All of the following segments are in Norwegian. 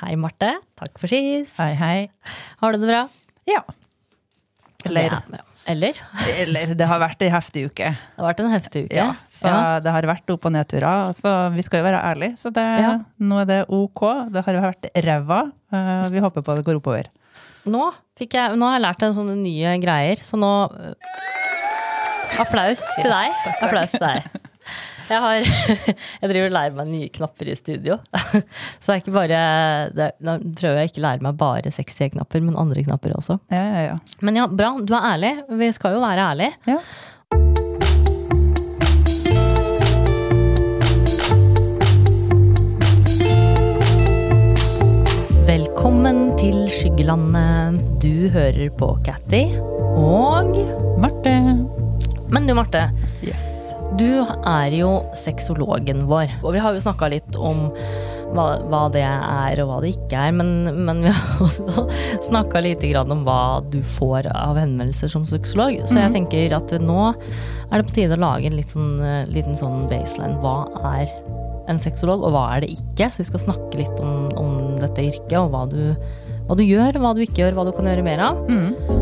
Hei, Marte. Takk for sist. Hei, hei. Har du det bra? Ja. Eller? ja. eller? Eller det har vært ei heftig uke. Det har vært en heftig uke. Ja, så ja. det har vært opp- og nedturer. Så vi skal jo være ærlige. Så det, ja. nå er det ok. Det har vært ræva. Eh, vi håper på at det går oppover. Nå, jeg, nå har jeg lært en sånne nye greier, så nå Applaus til deg. Applaus til deg. Jeg, har, jeg driver og lærer meg nye knapper i studio. Så det er ikke bare det, Da prøver jeg ikke å lære meg bare sexy knapper, men andre knapper også. Ja, ja, ja. Men ja, bra. Du er ærlig. Vi skal jo være ærlige. Ja. Velkommen til Skyggelandet. Du hører på Catty og Marte. Men du, Marte. Yes. Du er jo sexologen vår, og vi har jo snakka litt om hva, hva, det er og hva det ikke er, men, men vi har også snakka lite grann om hva du får av henvendelser som sexolog. Så jeg mhm. tenker at nå er det på tide å lage en sånn, liten sånn baseline. Hva er en sexolog, og hva er det ikke? Så vi skal snakke litt om, om dette yrket, og hva du, hva du, gjør, hva du ikke gjør, hva du kan gjøre mer av. Mm.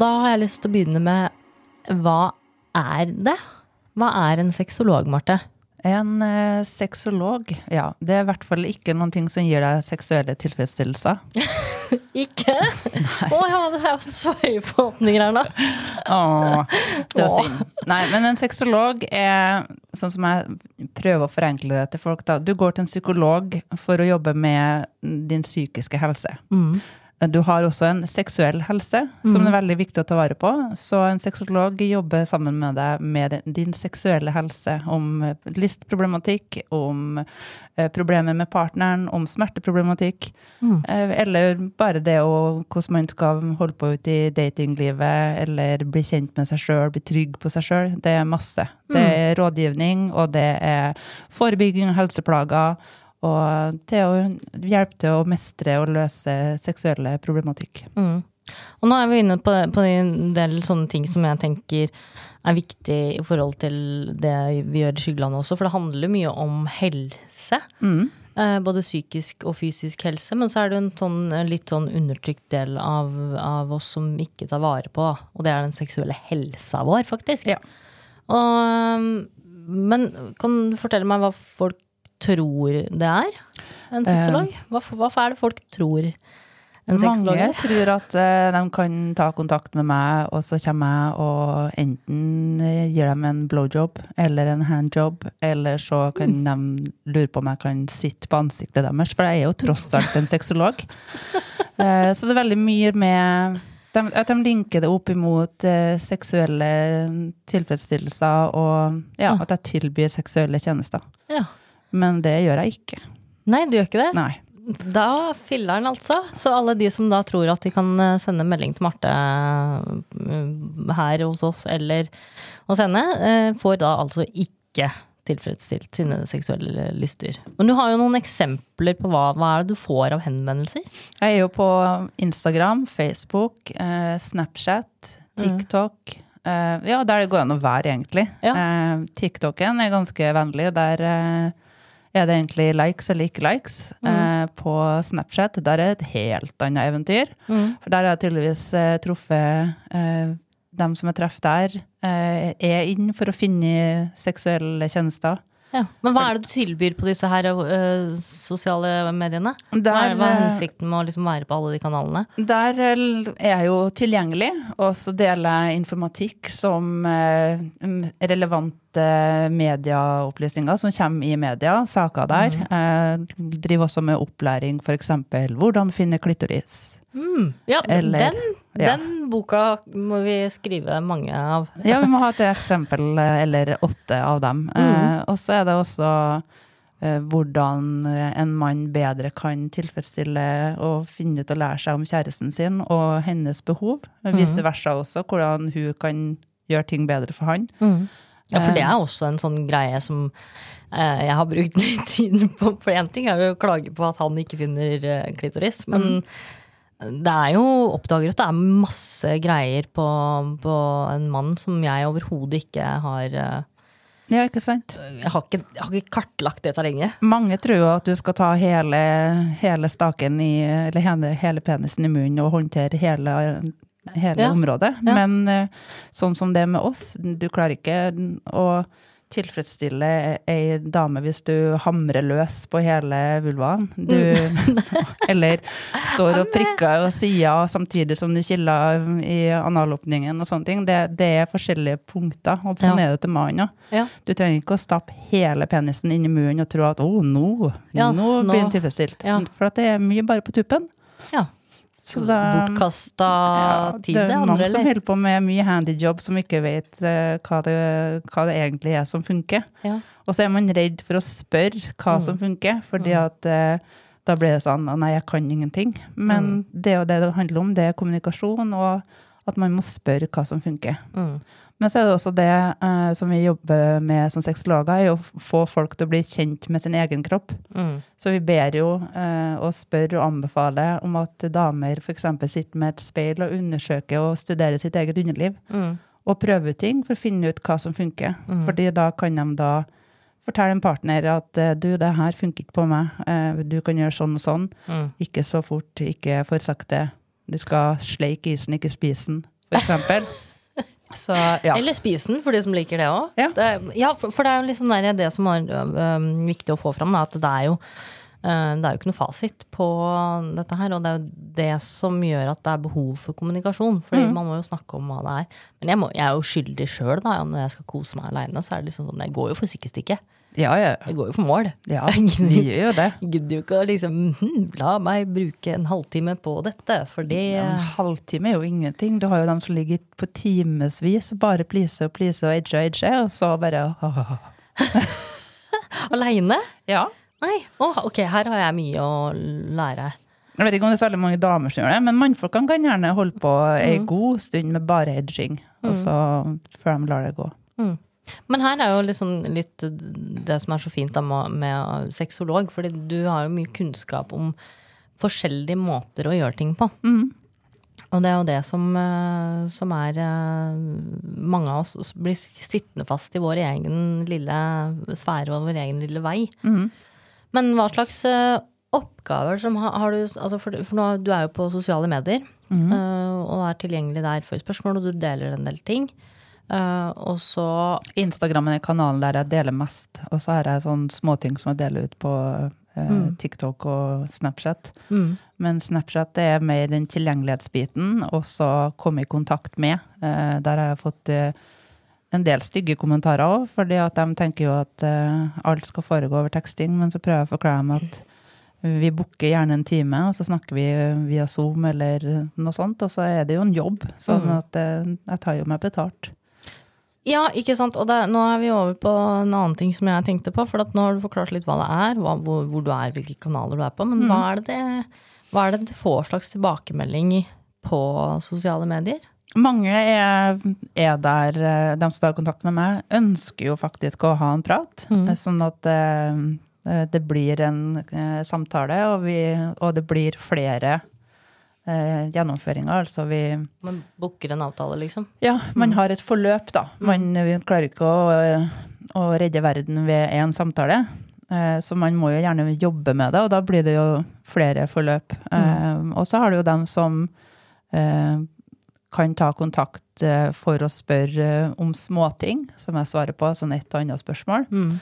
Og da har jeg lyst til å begynne med hva er det? Hva er en sexolog, Marte? En eh, sexolog, ja. Det er i hvert fall ikke noen ting som gir deg seksuelle tilfredsstillelser. ikke? Å, oh, ja, det er så høye forhåpninger her nå. Åh, det er synd. Nei, men en sexolog er sånn som jeg prøver å forenkle det til folk. da. Du går til en psykolog for å jobbe med din psykiske helse. Mm. Du har også en seksuell helse, som mm. er veldig viktig å ta vare på. Så en sexolog jobber sammen med deg med din seksuelle helse, om lystproblematikk, om eh, problemer med partneren, om smerteproblematikk. Mm. Eh, eller bare det å, hvordan man skal holde på ut i datinglivet, eller bli kjent med seg sjøl, bli trygg på seg sjøl. Det er masse. Det mm. er rådgivning, og det er forebygging av helseplager og til å hjelpe til å mestre og løse seksuelle problematikk. Mm. Og nå er vi inne på, på, en del sånne ting som jeg tenker er viktig i forhold til det vi gjør i Skyggelandet også, for det handler mye om helse. Mm. Eh, både psykisk og fysisk helse, men så er det en sånn, litt sånn undertrykt del av, av, oss som ikke tar vare på, og det er den seksuelle helsa vår, faktisk. Ja. Og, men kan du fortelle meg hva folk tror det er en sexolog? Hva, Hvorfor, hvorfor er det folk tror en sexolog er? Mange tror at uh, de kan ta kontakt med meg, og så kommer jeg og enten gir dem en blowjob eller en handjob, eller så kan mm. de lure på om jeg kan sitte på ansiktet deres, for jeg er jo tross alt en sexolog. uh, så det er veldig mye med de, at de linker det opp imot uh, seksuelle tilfredsstillelser, og ja, at jeg tilbyr seksuelle tjenester. Ja. Men det gjør jeg ikke. Nei, du gjør ikke det? Nei. Da filler'n, altså. Så alle de som da tror at de kan eh, sende melding til Marte eh, her hos oss eller hos henne, eh, får da altså ikke tilfredsstilt sine seksuelle lyster. Men du har jo noen eksempler på hva, hva er det du får av henvendelser? Jeg er jo på Instagram, Facebook, Snapchat, TikTok. Mm. ja, der det går an å være, egentlig. Ja. TikToken er ganske vennlig. Der er det egentlig likes eller ikke likes. Mm. Eh, på Snapchat der er det et helt annet eventyr. Mm. For der har jeg tydeligvis eh, truffet eh, dem som jeg treffer der, eh, er inn for å finne seksuelle tjenester. Ja. Men hva er det du tilbyr på disse her uh, sosiale mediene? Der, hva, er, hva, er, eh, hensikten med å liksom være på alle de kanalene? Der er jeg jo tilgjengelig, og så deler jeg informatikk som uh, relevante medieopplysninger som kommer i media, saker der. Mm. Jeg driver også med opplæring, f.eks. hvordan finne klitoris. Mm. Ja, Eller, den, ja. den, boka må vi skrive mange av. ja, vi må ha et eksempel eller åtte av dem. Mm. Eh, og så er det også eh, hvordan en mann bedre kan tilfredsstille og finne ut og lære seg om kjæresten sin og hennes behov. Mm. Vice versa også, hvordan hun kan gjøre ting bedre for han. Mm. Ja, for det er også en sånn greie som eh, jeg har brukt litt tid på. For én ting er jo å klage på at han ikke finner eh, klitoris, men mm det er jo oppdager at det er masse greier på, på en mann som jeg overhodet ikke har uh, Ja, ikke sant? Jeg har ikke, jeg har ikke kartlagt det terrenget. Mange tror at du skal ta hele, hele staken i, eller hele, hele penisen i munnen og håndtere hele, hele Ja. området. Ja. Men eh, sånn som det er med oss, du klarer ikke å tilfredsstille ei dame hvis du hamrer løs på hele vulvaen. Du, eller står og prikker og sier samtidig som du killer i analåpningen og sånne ting. Det, det er forskjellige punkter, og sånn Ja. er det til mannen. Ja. Du trenger ikke å stappe hele penisen inn i munnen og tro at 'å, nå, Ja, nå blir den tilfredsstilt'. For at det er mye bare på tuppen. ja. Så da- Bortkasta Ja, tid, det det er mange som holder på med mye handyjob som ikke vet uh, hva, det, hva det egentlig er som funker. Ja. Og så er man redd for å spørre hva Mm. som funker, fordi at uh, da blir det sånn nei, jeg kan ingenting. Men Mm. det jo det det handler om, det er kommunikasjon, og at man må spørre hva som funker. Mm. Men så er det også det eh, som vi jobber med som sexologer, er å få folk til å bli kjent med sin egen kropp. Mm. Så vi ber jo eh, og spør og anbefaler om at damer f.eks. sitter med et speil og undersøker og studerer sitt eget underliv. Mm. Og prøver ut ting for å finne ut hva som funker. Mm. Fordi da kan de da fortelle en partner at eh, du, det her funker ikke på meg. Eh, du kan gjøre sånn og sånn. Mm. Ikke så fort, ikke for sakte. Du skal sleike isen, ikke spise den, eksempel. Så ja. Eller spis den, for de som liker det òg. Ja. Ja, for, for det er jo liksom der, det som er ø, viktig å få fram, da, at det er jo ø, det er jo ikke noe fasit på dette her, og det er jo det som gjør at det er behov for kommunikasjon. Fordi Mm. man må jo snakke om hva det er. Men jeg, må, jeg er jo skyldig sjøl, da. Når jeg skal kose meg aleine, så er det liksom sånn Jeg går jo for sikkestikket. Ja, ja. Jeg går jo for mål. ja. de gjør jo det. Gidder jo ikke å liksom hm, La meg bruke en halvtime på dette, for det Ja, En halvtime er jo ingenting. Du har jo dem som ligger på timevis og bare pleaser og pleaser og edge og edge, og så bare Aleine? Ja. Nei. Å, ok, her har jeg mye å lære. Jeg vet ikke om det er særlig mange damer som gjør det, men mannfolkene kan gjerne holde på ei Mm. god stund med bare edging, og så før de lar det gå. Mm. Men her er jo liksom litt det som er så fint med, med sexolog, fordi du har jo mye kunnskap om forskjellige måter å gjøre ting på. Mm. Og det er jo det som, eh, som er eh, Mange av oss blir sittende fast i vår egen lille sfære og vår egen lille vei. Mm. Men hva slags eh, oppgaver som har, har du altså for, for nå, Du er jo på sosiale medier Mm. og er tilgjengelig der for spørsmål, og du deler en del ting. Eh, og så Instagrammen er kanalen der jeg deler mest, og så har jeg sånne småting som jeg deler ut på uh, Mm. TikTok og Snapchat. mm, Men Snapchat er mer den tilgjengelighetsbiten, og så komme i kontakt med. Uh, der har jeg fått en del stygge kommentarer òg, fordi at de tenker jo at alt skal foregå over teksting, men så prøver jeg å forklare dem at vi booker gjerne en time, og så snakker vi via Zoom eller noe sånt, og så er det jo en jobb, sånn Mm. at jeg tar jo meg betalt. Ja, ikke sant. Og det, nå er vi over på en annen ting som jeg tenkte på. For at nå har du forklart litt hva det er, hva, hvor, hvor du er, hvilke kanaler du er på. Men hva, er det, hva er det du får slags tilbakemelding på sosiale medier? Mange er, er der, eh, de som tar kontakt med meg, ønsker jo faktisk å ha en prat. Mm. eh, Sånn at det, det blir en eh, samtale, og, vi, og det blir flere eh, gjennomføringer. Altså vi Man booker en avtale, liksom? Ja, man har et forløp, da. Man vi klarer ikke å, eh, å redde verden ved én samtale. Eh, Så man må jo gjerne jobbe med det, og da blir det jo flere forløp. Eh, Og så har du jo dem som eh, kan ta kontakt eh, for å spørre eh, om småting, som jeg svarer på, sånn et og annet spørsmål. Mm.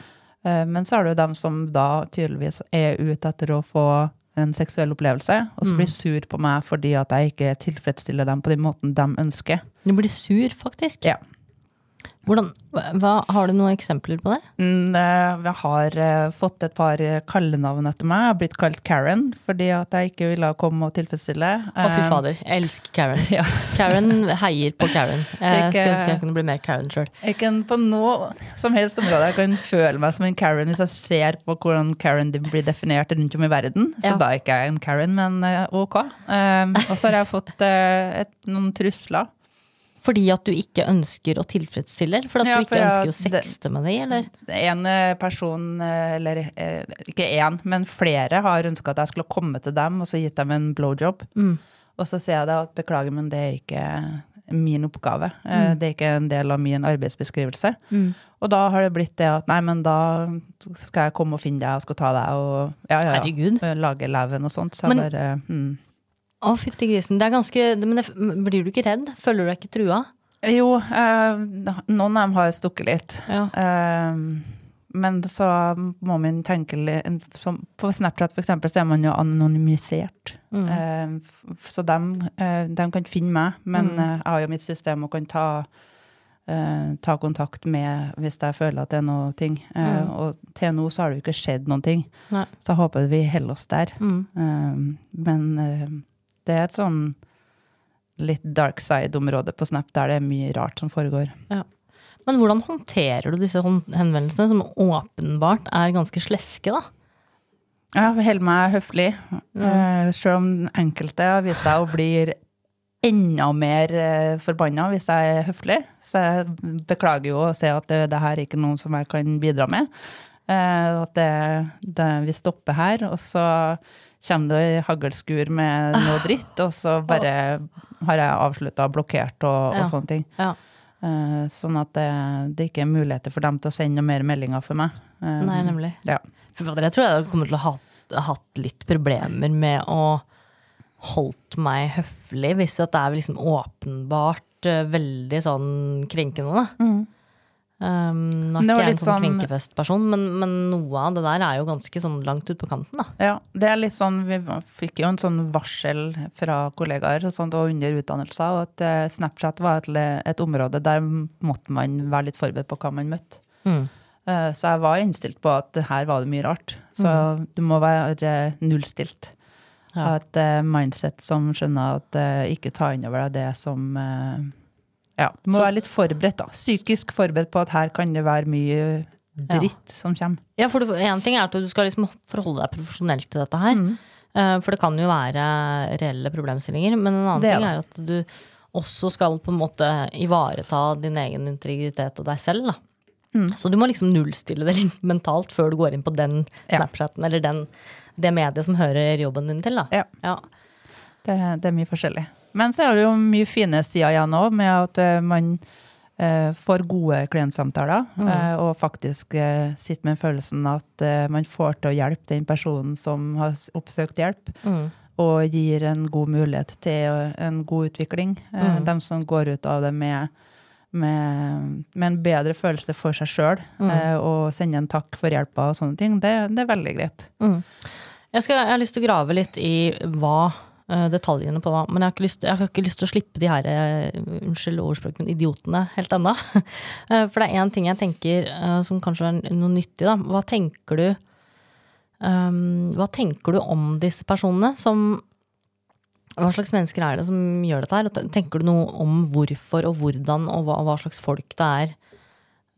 Eh, Men så er det jo dem som da tydeligvis er ute etter å få en seksuell opplevelse, og så Mm. blir sur på meg fordi at jeg ikke tilfredsstiller dem på den måten de ønsker. Du blir sur, faktisk. Ja. Hvordan, hva, har du noen eksempler på det? Mm, Jeg har eh, fått et par eh, kallenavn etter meg. Jeg har blitt kalt Karen fordi at jeg ikke ville komme og tilfredsstille. Å, fy Eh, fader. Jeg elsker Karen. Ja. Karen heier på Karen. Jeg ikke- skulle ønske jeg kunne bli mer Karen sjøl. Jeg kan på noe som helst område jeg kan føle meg som en Karen hvis jeg ser på hvordan Karen blir definert rundt om i verden. Så Ja. da er ikke jeg en Karen, men ok. Og så har jeg fått et, noen trusler. Fordi at du ikke ønsker å tilfredsstille? For at Ja, du ikke ønsker å det- sexte med dem, eller? En eh, person, eh, eller eh, ikke én, men flere har ønska at jeg skulle komme til dem og så gitt dem en blowjob. Mm. Og så sier jeg da at beklager, men det er ikke, min oppgave. Mm. Det er ikke en del av min arbeidsbeskrivelse. Og da har det blitt det at nei, men da skal jeg komme og finne deg og skal ta deg og ja, ja, ja. Lage leven og sånt. Så Men- bare mm. Å, fytti grisen. Det er ganske Men det, blir du ikke redd? Føler du deg ikke trua? Jo, eh, noen av dem har stukket litt. Ja. Eh, men så må man tenke litt som På Snapchat for eksempel, så er man jo anonymisert. Mm. Eh, så dem, eh, de kan finne meg, men Mm. eh, jeg har jo mitt system og kan ta, eh, ta kontakt med hvis jeg føler at det er noe ting. Mm. Og til nå så har det jo ikke skjedd noen ting. Nei. Så jeg håper vi holder oss der. Mm. Men det er et sånn litt dark side-område på Snap der det er mye rart som foregår. Men hvordan håndterer du disse henvendelsene, som åpenbart er ganske sleske, da? Jeg holder meg høflig, mm. selv om enkelte viser seg å bli enda mer uh, forbanna hvis jeg er høflig. Så jeg beklager jo å se at det, det her er ikke noe som jeg kan bidra med. Eh, at det, det, vi stopper her, og så kommer det haglskur med noe dritt, og så bare har jeg avslutta blokkert og, Ja. sånne ting. Ja. Uh, sånn at det, det ikke er muligheter for dem til å sende noen mer meldinger for meg. Uh, Nei, nemlig. Ja. For jeg tror jeg kommer til å ha hatt- litt problemer med å holdt meg høflig, hvis at det er liksom åpenbart uh, veldig sånn krenkende, da. Um, nå er ikke jeg en sånn sånn- krenkefestperson, men, men noe av det der er jo ganske sånn langt ut på kanten, da. Ja, det er litt sånn, Vi fikk jo en sånn varsel fra kollegaer og, sånt, og under utdannelser, og at eh, Snapchat var et, et område der måtte man være litt forberedt på hva man møtte. Mm. Uh, Så jeg var innstilt på at her var det mye rart. Så du må være nullstilt. Ja. Ha et uh, mindset som skjønner at uh, ikke ta inn over deg det som eh, Ja, du må Så- være litt forberedt, da. Psykisk forberedt på at her kan det være mye dritt som kommer. Ja, for én ting er at du skal liksom forholde deg profesjonelt til dette her. Mm. Eh, For det kan jo være reelle problemstillinger. Men en annen Det ting er at du også skal på en måte ivareta din egen integritet og deg selv. Da. Mm. Så du må liksom nullstille det litt mentalt før du går inn på den Ja. Snapchaten eller den, det mediet som hører jobben din til. Ja. Ja. Det, det er mye forskjellig. Men så er det jo mye fine sider igjen òg, med at eh, man eh, får gode klientsamtaler, eh, og faktisk eh, sitter med følelsen at man får til å hjelpe den personen som har oppsøkt hjelp, Mm. og gir en god mulighet til en god utvikling. Mm. De som går ut av det med, med, med en bedre følelse for seg sjøl, Mm. og sender en takk for hjelpa og sånne ting, det, det er veldig greit. Mm. Jeg, skal, jeg har lyst til å grave litt i hva detaljene på hva Men jeg har lyst, jeg har ikke lyst til å slippe de her eh, unnskyld ordspråket, men idiotene helt ennå. Eh, For det er én ting jeg tenker eh, som kanskje er noe nyttig. Da. Hva tenker du um, Hva tenker du om disse personene som Hva slags mennesker er det som gjør dette her? Tenker du noe om hvorfor og hvordan og hva, hva slags folk det er?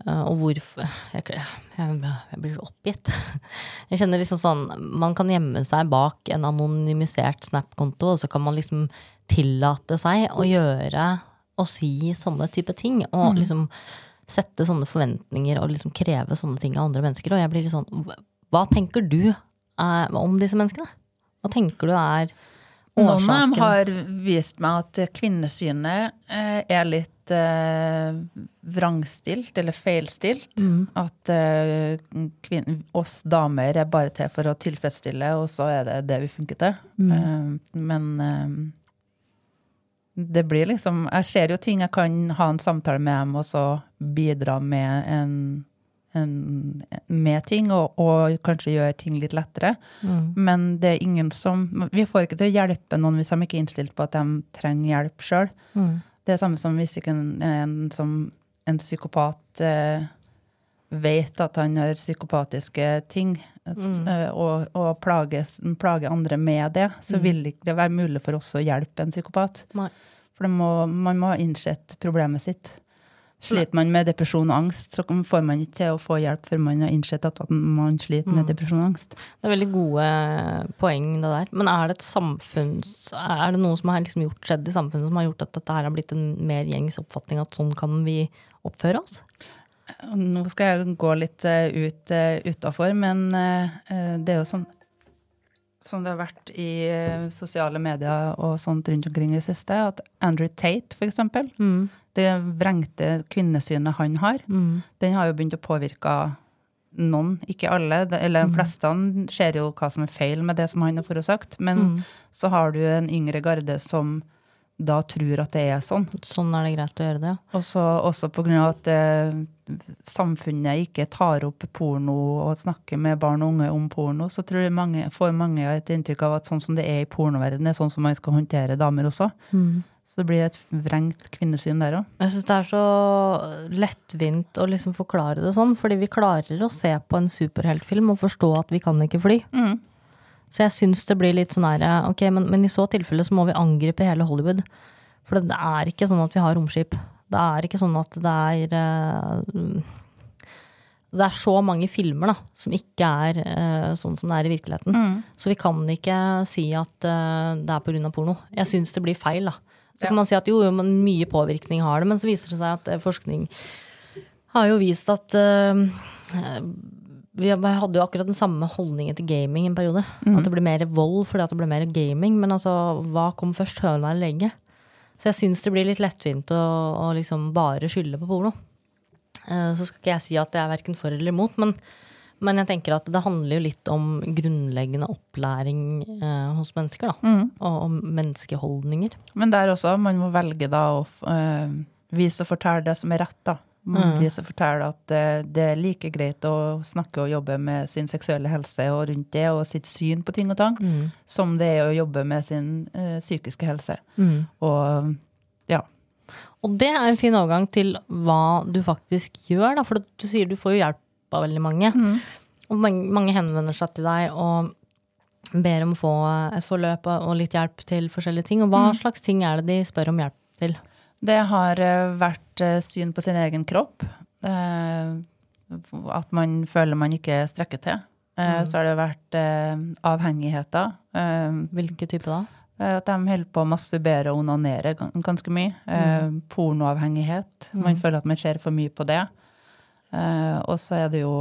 Eh, og hvorfor jeg, jeg, jeg blir så oppgitt. Jeg kjenner liksom sånn Man kan gjemme seg bak en anonymisert Snap-konto, og så kan man liksom tillate seg å gjøre og si sånne type ting. Og liksom sette sånne forventninger og liksom kreve sånne ting av andre mennesker. Og jeg blir litt sånn Hva tenker du eh, om disse menneskene? Hva tenker du er årsaken? Noen av dem har vist meg at kvinnesynet eh, er litt eh, vrangstilt, eller feilstilt. Mm. At eh, kvin- oss damer er bare til for å tilfredsstille, og så er det det vi funker til. Mm. Eh, men eh, det blir liksom Jeg ser jo ting jeg kan ha en samtale med dem, og så bidra med en, en med ting, og, og kanskje gjøre ting litt lettere. Mm. Men det er ingen som Vi får ikke til å hjelpe noen hvis de ikke er innstilt på at de trenger hjelp sjøl. Mm. Det er samme som hvis ikke en, en, som en psykopat eh, vet at han har psykopatiske ting, mm. og, og plages, plager andre med det, så vil ikke det være mulig for oss å hjelpe en psykopat. Nei. For må, man må ha innsett problemet sitt. Sliter man med depresjon og angst, så får man ikke til å få hjelp før man har innsett at man sliter med depresjon og angst. Det er veldig gode poeng, det der. Men er det et samfunns... Er det noe som har liksom gjort, skjedd i samfunnet som har gjort at dette her har blitt en mer gjengs oppfatning at sånn kan vi oppføre oss? Nå skal jeg gå litt uh, ut utafor, men det er jo sånn som det har vært i eh, sosiale medier og sånt rundt omkring i det siste, at Andrew Tate, for eksempel, Mm. Det vrengte kvinnesynet han har, Mm. den har jo begynt å påvirke noen, ikke alle. Eller Mm. de fleste ser jo hva som er feil med det som han har forårsaket. Men Mm. så har du en yngre garde som da tror at det er sånn. Sånn er det greit å gjøre det, ja. Og så også på grunn av at eh, samfunnet ikke tar opp porno og snakker med barn og unge om porno, så tror jeg mange, får mange et inntrykk av at sånn som det er i pornoverdenen, er sånn som man skal håndtere damer også. Så det blir et vrengt kvinnesyn der òg. Jeg syns det er så lettvint å liksom forklare det sånn, fordi vi klarer å se på en superheltfilm og forstå at vi kan ikke fly. Så jeg syns det blir litt sånn her Ok, men, men i så tilfelle så må vi angripe hele Hollywood. For det er ikke sånn at vi har romskip. Det er ikke sånn at det er uh, Det er så mange filmer da, som ikke er uh, sånn som det er i virkeligheten. Så vi kan ikke si at uh, det er pga. porno. Jeg syns det blir feil, da. Så kan man si at jo, mye påvirkning har det, men så viser det seg at eh, forskning har jo vist at uh, vi hadde jo akkurat den samme holdningen til gaming en periode. At det ble mer vold fordi at det ble mer gaming. Men altså, hva kom først, høna eller egget? Så jeg syns det blir litt lettvint å, å liksom bare skylde på porno. Uh, Så skal ikke jeg si at jeg er verken for eller imot, men, men jeg tenker at det handler jo litt om grunnleggende opplæring eh, hos mennesker. Da, og om menneskeholdninger. Men der også, man må velge da å eh, vise og fortelle det som er rett, da. Man må Vise og fortelle at eh, det er like greit å snakke og jobbe med sin seksuelle helse og rundt det, og sitt syn på ting og tang, som det er å jobbe med sin øh, psykiske helse. Og ja. Og det er en fin overgang til hva du faktisk gjør, da. For du sier du får jo hjelp av veldig mange. Og mange, mange henvender seg til deg og ber om å få et forløp og litt hjelp til forskjellige ting. Og hva slags ting er det de spør om hjelp til? Det har øh, vært øh, syn på sin egen kropp. eh, at man føler man ikke strekker til. Eh, Så har det vært eh, avhengigheter. eh, Hvilke type da? Eh, At de holder på å masturbere og onanere ganske mye. Mm. pornoavhengighet. Man føler at man ser for mye på det. Eh, og så er det jo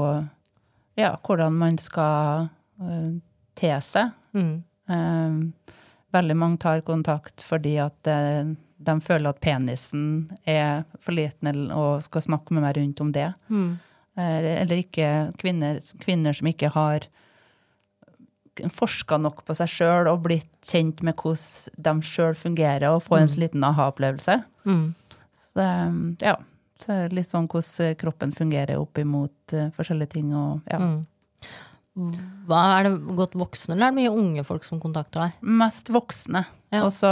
ja, hvordan man skal eh, te seg. Mm. Eh, veldig mange tar kontakt fordi at de føler at penisen er for liten og skal snakke med meg rundt om det. Mm. eller ikke kvinner, kvinner som ikke har forska nok på seg sjøl og blitt kjent med hvordan de sjøl fungerer, og få en så liten aha-opplevelse. Mm. Så ja, så litt sånn hvordan kroppen fungerer opp imot eh, forskjellige ting. Og, ja. Mm. Hva, er det godt voksne, eller er det mye unge folk som kontakter deg? Mest voksne. Ja. Og så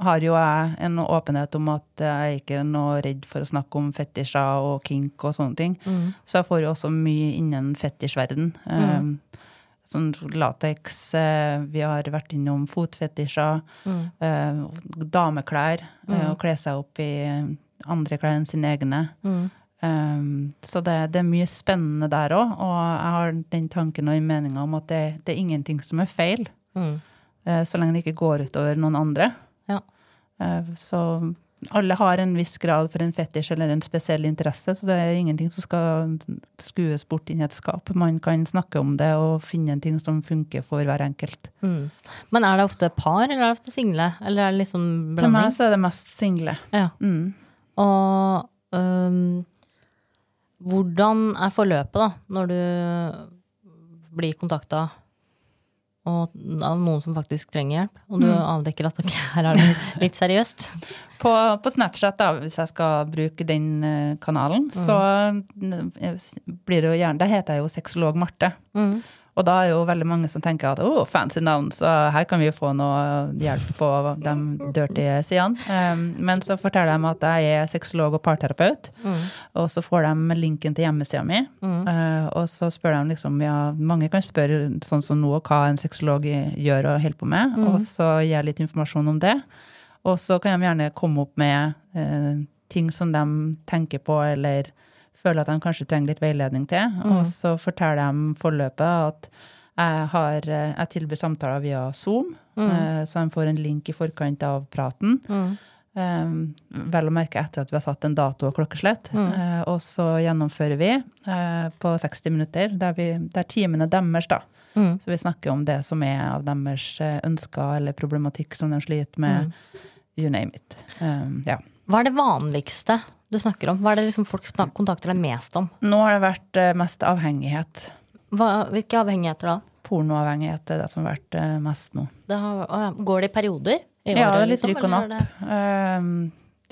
har jo jeg en åpenhet om at jeg ikke er noe redd for å snakke om fetisjer og kink og sånne ting. Så jeg får jo også mye innen fetisjverden. Eh, Sånn lateks. eh, Vi har vært innom fotfetisjer. eh, Dameklær. eh, Å kle seg opp i andre klær enn sine egne. Um, så det, det er mye spennende der òg. Og jeg har den tanken og den meninga om at det, det er ingenting som er feil. Mm. Uh, Så lenge det ikke går utover noen andre. Ja. Uh, Så alle har en viss grad for en fetisj eller en spesiell interesse, så det er ingenting som skal skues bort inn i et skap. Man kan snakke om det og finne en ting som funker for hver enkelt. Mm. Men er det ofte par, eller er det ofte single? Eller er det liksom blanding? Til meg så er det mest single. Ja. Mm. Og um, hvordan er forløpet, da, når du blir kontakta av noen som faktisk trenger hjelp, og du avdekker at ok, her er det litt seriøst? På, på Snapchat, da, hvis jeg skal bruke den kanalen, kanalen, så eh, blir det jo gjerne Da heter jeg jo sexolog Marte. Mm. Og da er jo veldig mange som tenker at oh, fancy navn, så her kan vi jo få noe hjelp på de dirty sidene. Um, men så forteller de at jeg er sexolog og parterapeut, og så får de linken til hjemmesida mi. Uh, og så spør de liksom, ja, mange kan spørre sånn som nå hva en sexolog gjør og holder på med, og så gir jeg litt informasjon om det. Og så kan de gjerne komme opp med eh, ting som de tenker på, eller føler at de kanskje trenger litt veiledning til. Og så forteller de forløpet at jeg, har, eh, jeg tilbyr samtaler via Zoom, mm. så de får en link i forkant av praten. Eh, vel å merke etter at vi har satt en dato og klokkeslett. Eh, og så gjennomfører vi eh, på 60 minutter, der, vi, der timene deres, da. Mm. Så vi snakker om det som er av deres eh, ønsker eller problematikk som de sliter med. Mm. You name it. Um, ja. Hva er det vanligste du snakker om? Hva er det liksom folk kontakter deg mest om? Nå har det vært eh, mest avhengighet. Hva, hvilke avhengigheter da? Pornoavhengighet er det som har vært eh, mest nå. Det har, går det i perioder? I Ja, året, litt liksom, rykk og napp. Um,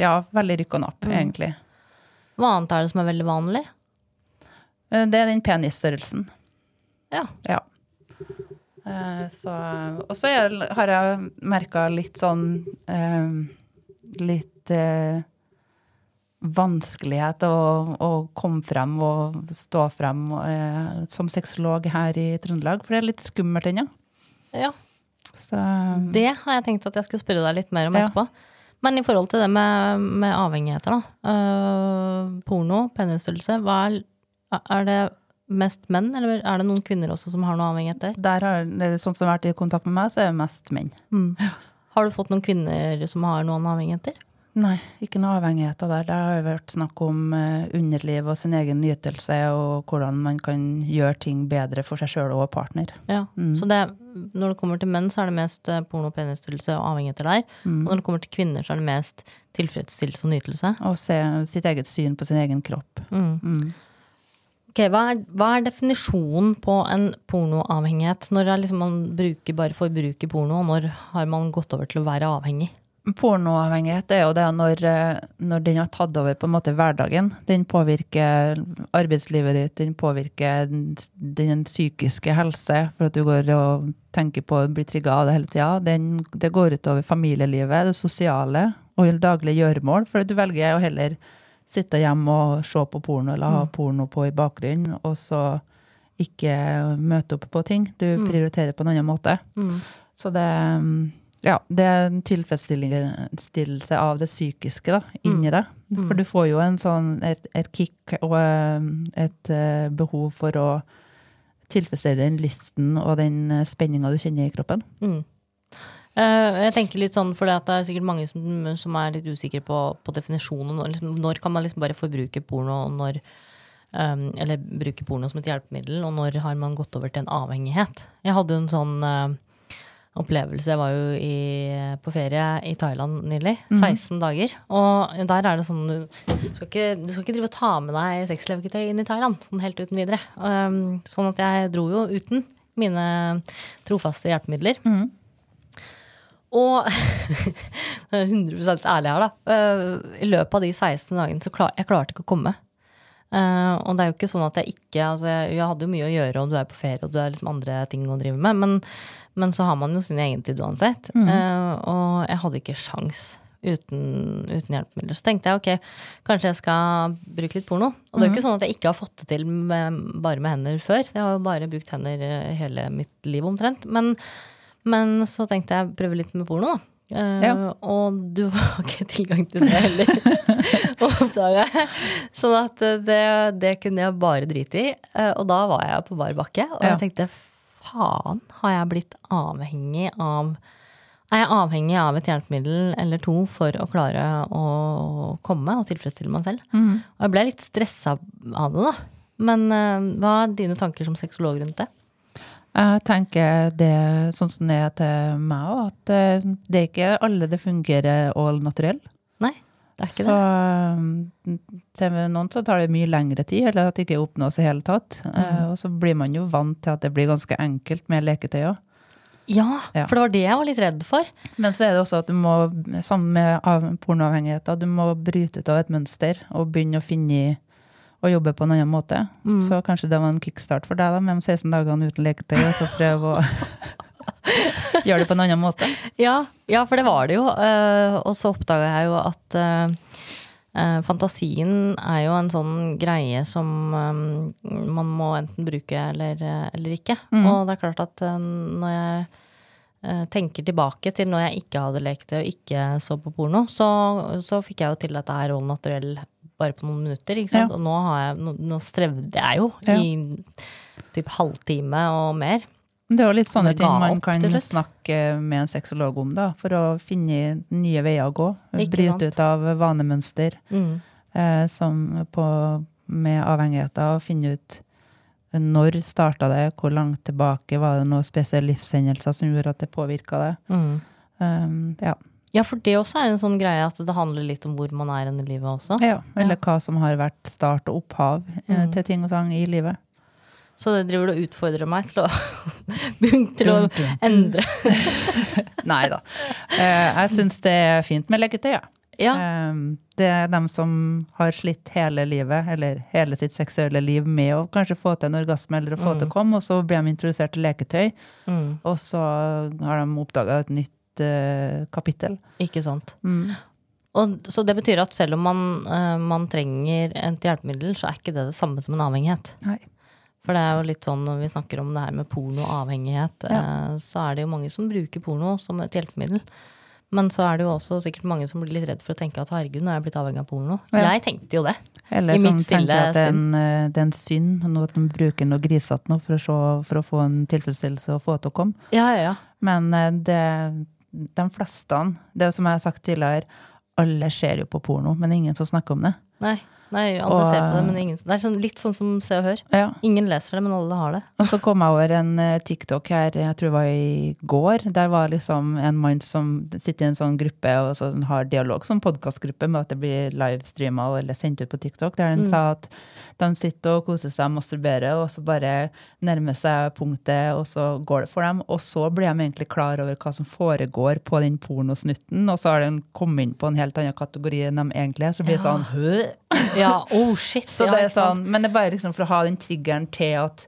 ja, veldig rykk og napp, Mm. egentlig. Hva annet er det som er veldig vanlig? Eh, Det er den penisstørrelsen. Ja. Ja. Så, og så har jeg merka litt sånn eh, Litt vanskelighet å, å komme frem og stå frem eh, som sexolog her i Trøndelag, for det er litt skummelt ennå. ja. Så Det har jeg tenkt at jeg skulle spørre deg litt mer om Ja. etterpå. Men i forhold til det med, med avhengigheter, da. Uh, porno, penisstørrelse. Er, er det mest menn, eller er det noen kvinner også som har noe avhengighet der? har, sånn som har vært i kontakt med meg, så er det mest menn. Har du fått noen kvinner som har noen avhengigheter? Nei, ikke noe avhengigheter der. Det har jo vært snakk om eh, underliv og sin egen nytelse, og hvordan man kan gjøre ting bedre for seg sjøl og partner. Ja. Mm. Så det, når det kommer til menn, så er det mest øh, porno, penisstillelse og avhengigheter der. Mm. Og når det kommer til kvinner, så er det mest tilfredsstillelse og nytelse. Og se sitt eget syn på sin egen kropp. Mm. Mm. Ok, hva er, hva er definisjonen på en pornoavhengighet? Når liksom man bruker bare forbruker porno, og når har man gått over til å være avhengig? Pornoavhengighet er jo det når, eh, når den har tatt over på en måte hverdagen. Den påvirker arbeidslivet ditt, den påvirker den, psykiske helse, for at du går og tenker på å bli trigga av det hele tida. Det går utover familielivet, det sosiale og daglige gjøremål, for du velger å heller sitte hjemme og se på porno eller ha porno på i bakgrunnen, og så ikke møte opp på ting. Du prioriterer på en annen måte. Mm. Så det, mm, ja, det er en tilfredsstillelse av det psykiske da, inni deg. For du får jo en sånn, et, et kick og eh, et eh, behov for å tilfredsstille den lysten og den spenninga du kjenner i kroppen. Mm. Eh, jeg tenker litt sånn, for det er sikkert mange som, som er litt usikre på, på definisjonen. Liksom, når kan man liksom bare forbruke porno, og når, um, eller bruke porno som et hjelpemiddel, og når har man gått over til en avhengighet? Jeg hadde jo en sånn eh, opplevelse. Jeg var jo i, på ferie i Thailand nylig. 16 dager. Og der er det sånn du skal ikke, du skal ikke drive og ta med deg sexleverketøy inn i Thailand sånn helt uten videre. Um, sånn at jeg dro jo uten mine trofaste hjelpemidler. Og 100% ærlig her, da. øh, I løpet av de 16 dagene så klar, jeg klarte ikke å komme. Eh, og det er jo ikke sånn at jeg ikke altså jeg, jeg hadde jo mye å gjøre, og du er på ferie, og du har liksom andre ting å drive med. Men, men så har man jo sin egen tid uansett. Eh, og jeg hadde ikke sjans uten, uten hjelpemidler. Så tenkte jeg ok, kanskje jeg skal bruke litt porno. Og det er jo ikke sånn at jeg ikke har fått det til med, bare med hender før. Jeg har jo bare brukt hender eh, hele mitt liv omtrent. Men men så tenkte jeg prøve litt med porno, da. Eh, Ja. Og du har ikke tilgang til det heller, oppdaga jeg. Sånn at eh, det, det kunne jeg bare drite i. Uh, og da var jeg på bar bakke, og Ja. jeg tenkte faen, har jeg blitt avhengig av Er jeg avhengig av et hjelpemiddel eller to for å klare å komme og tilfredsstille meg selv? Og jeg ble litt stressa av det, da. Men uh, hva er dine tanker som sexolog rundt det? Jeg tenker det sånn som det er til meg òg, at eh, det er ikke alle det fungerer all naturell. Nei, det er ikke Så det. Så til noen så tar det mye lengre tid, eller at det ikke oppnås i hele tatt. Mm. Og så blir man jo vant til at det blir ganske enkelt med leketøy òg. Ja, Ja. for det var det jeg var litt redd for. Men så er det også at du må, sammen med av- pornoavhengigheter, du må bryte ut av et mønster og begynne å finne å jobbe på en annen måte. Mm. Så kanskje det var en kickstart for deg da, med de 16 dagene uten leketøy, og så prøve å gjøre det på en annen måte. Ja, ja for det var det jo. eh, og så oppdaga jeg jo at eh, eh, fantasien er jo en sånn greie som man må enten bruke eller, eller ikke. Og det er klart at når jeg tenker tilbake til når jeg ikke hadde leketøy og ikke så på porno, så, så fikk jeg jo til dette her all naturell bare på noen minutter. Ikke sant? Ja. Og nå, har jeg, nå, nå strevde jeg jo Ja. i typ halvtime og mer. Det er jo litt sånne ting man kan snakke med en sexolog om, da, for å finne nye veier å gå. Bryte ut av vanemønster Mm. eh, som på, med avhengigheter, og finne ut Når starta det? Hvor langt tilbake? Var det noen spesielle livshendelser som gjorde at det påvirka det? Mm. Um, ja. Ja, for det også er en sånn greie at det handler litt om hvor man er i livet også. ja. Eller hva som har vært start og opphav eh, Mm. til ting og sang i livet. Så det driver og utfordrer meg til å, til å endre. Nei da. Eh, jeg syns det er fint med leketøy, ja. Ja. Um, det er dem som har slitt hele livet, eller hele sitt seksuelle liv, med å kanskje få til en orgasme eller å få til å komme, og så blir de introdusert til leketøy, Mm. og så har de oppdaga et nytt eh, kapittel. Ikke sant. Mm. Og, så det betyr at selv om man, uh, man trenger et hjelpemiddel, så er ikke det det samme som en avhengighet. Nei. For det er jo litt sånn når vi snakker om det her med porno ja. eh, så er det jo mange som bruker porno som et hjelpemiddel. Men så er det jo også sikkert mange som blir litt redd for å tenke at herregud, nå er jeg blitt avhengig av porno. Ja. Jeg tenkte jo det. Eller I mitt stille at det er en, det er en synd, at de bruker noe grisete nå for, å se- for å få en tilfredsstillelse og få det til å komme. Ja, ja, ja. Men det, de fleste, det er jo som jeg har sagt tidligere, alle ser jo på porno, men ingen som snakker om det. Nei, nei alle Og- ser på det, men ingen Det er sånn, litt sånn som Se og Hør. Ja. Ingen leser det, men alle har det. Og så kom jeg over en eh, TikTok her, jeg tror det var i går. Der var liksom en mann som sitter i en sånn gruppe og sånn har dialog, som podkastgruppe, med at det blir livestreama eller sendt ut på TikTok, der han sa at de sitter og koser seg, og masturberer, og så bare nærmer seg punktet, og så går det for dem. Og så blir de egentlig klar over hva som foregår på den pornosnutten, og så har de kommet inn på en helt annen kategori enn de egentlig er. Så blir det sånn «Hø?» Ja, oh shit. Så det er sånn, Men det er bare liksom for å ha den triggeren til at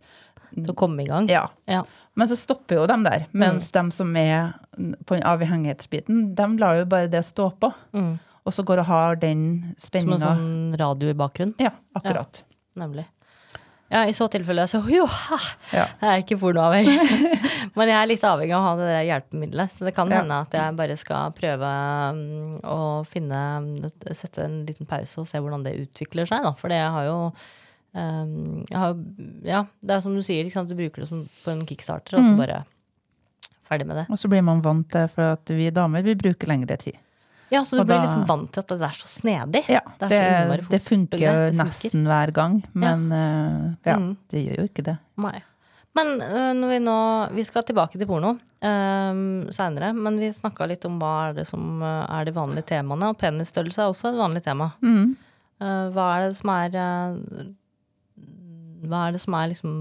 Til å komme i gang. Ja. Ja. Men så stopper jo dem der. Mens de som er på den avhengighetsbiten, de lar jo bare det stå på. Mm. Og så går og har den Som en sånn radio i bakgrunnen. Ja, akkurat. Nemlig. Ja, i så tilfelle så jo, ha, Ja. jeg er ikke pornoavhengig. Men jeg er litt avhengig av å ha det der hjelpemiddelet. Så det kan Ja. hende at jeg bare skal prøve mm, å finne Sette en liten pause og se hvordan det utvikler seg, da. For det har jo um, har, Ja, det er som du sier, du bruker det som på en kickstarter, og så Mm. bare ferdig med det. Og så blir man vant til, for at vi damer vi bruker lengre tid. Ja, så du Og blir da- liksom vant til at det er så snedig. Ja, Det det, fort det funker jo nesten hver gang, men eh, ja, Mm. det gjør jo ikke det. Nei. Men uh, når vi nå Vi skal tilbake til porno um, seinere, men vi snakka litt om hva er det som øh, er de vanlige temaene. Og penisstørrelse er også et vanlig tema. Mm. Uh, hva er det som er Hva er det som er liksom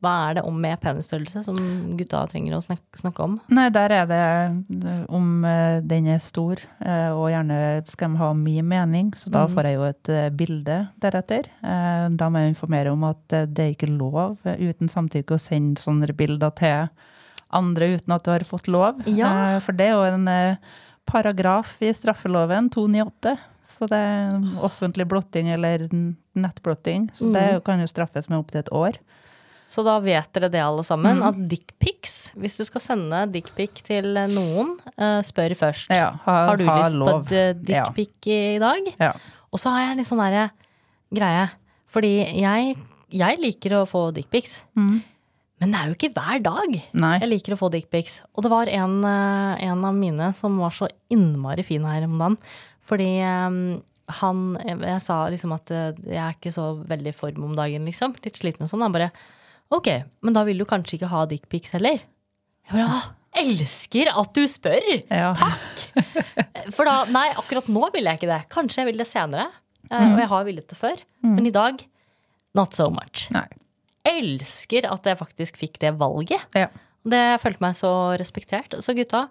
Hva er det om med penisstørrelse som gutta trenger å snakke, snakke om? Nei, der er det om eh, den er stor, eh, og gjerne skal de ha mye mening, så da Mhm. får jeg jo et eh, bilde deretter. Eh, Da må jeg informere om at eh, det er ikke lov eh, uten samtykke å sende sånne bilder til andre uten at du har fått lov. Ja. Eh, For det er jo en eh, paragraf i straffeloven, 298. Så det er offentlig blotting eller nettblotting. Så det kan jo straffes med opptil et år. Så da vet dere det, alle sammen, mm. at dickpics Hvis du skal sende dickpic til noen, øh, spør først. Ja, ha, Har du ha lyst lov. på et dickpic i dag? Ja. Og så har jeg litt sånn derre greie. Fordi jeg, jeg liker å få dickpics. Mm. Men det er jo ikke hver dag Nei. jeg liker å få dickpics. Og det var en, eh, en av mine som var så innmari fin her om dagen. Fordi eh, han Jeg sa liksom at eh, jeg er ikke så veldig i form om dagen, liksom. Litt sliten og sånn. Han bare Ok, men da vil du kanskje ikke ha dickpics heller? Jeg bare «Åh, elsker at du spør! Ja. For da, nei, akkurat nå vil jeg ikke det. Kanskje jeg vil det senere. eh, Mm. Og jeg har villet det før. Men i dag, not so much. Nei. Elsker at jeg faktisk fikk det valget. Ja. Det følte meg så respektert. Så gutta,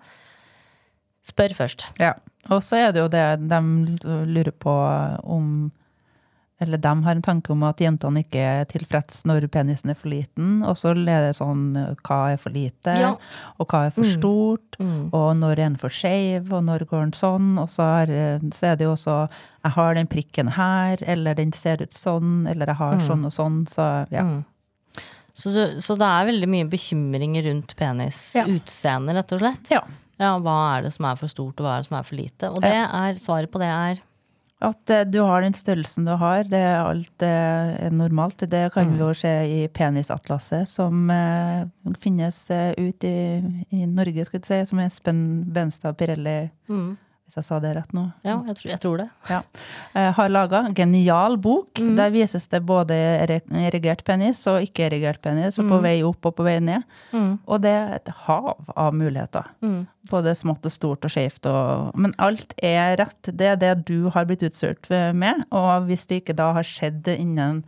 spør først. Ja. Og så er det jo det de lurer på om Eller de har en tanke om at jentene ikke er tilfreds når penisen er for liten. Og så er det sånn hva er for lite, Ja. og hva er for stort, Mm. og når er den for skeiv, og når går den sånn? Og så er, så er det jo også jeg har den prikken her, eller den ser ut sånn, eller jeg har sånn og sånn. Så ja. Mm. Så, så det er veldig mye bekymringer rundt penis Ja. utseende, rett og slett. ja. Ja, hva er det som er for stort, og hva er det som er for lite? Og det er, svaret på det er At eh, du har den størrelsen du har, det er alt eh, er normalt. Det kan vi jo se i penisatlaset som eh, finnes eh, ut i, i Norge, skal vi si, som Espen Benstad Pirelli mm. Hvis jeg sa det rett nå. Ja, jeg tror, jeg tror det. Ja. Eh, har laga genial bok. Mm. Der vises det både erigert penis og ikke-erigert penis, og på vei opp og på vei ned. Mm. Og det er et hav av muligheter. Mm. Både smått og stort og skjevt. Og, men alt er rett. Det er det du har blitt utstyrt med. Og hvis det ikke da har skjedd innen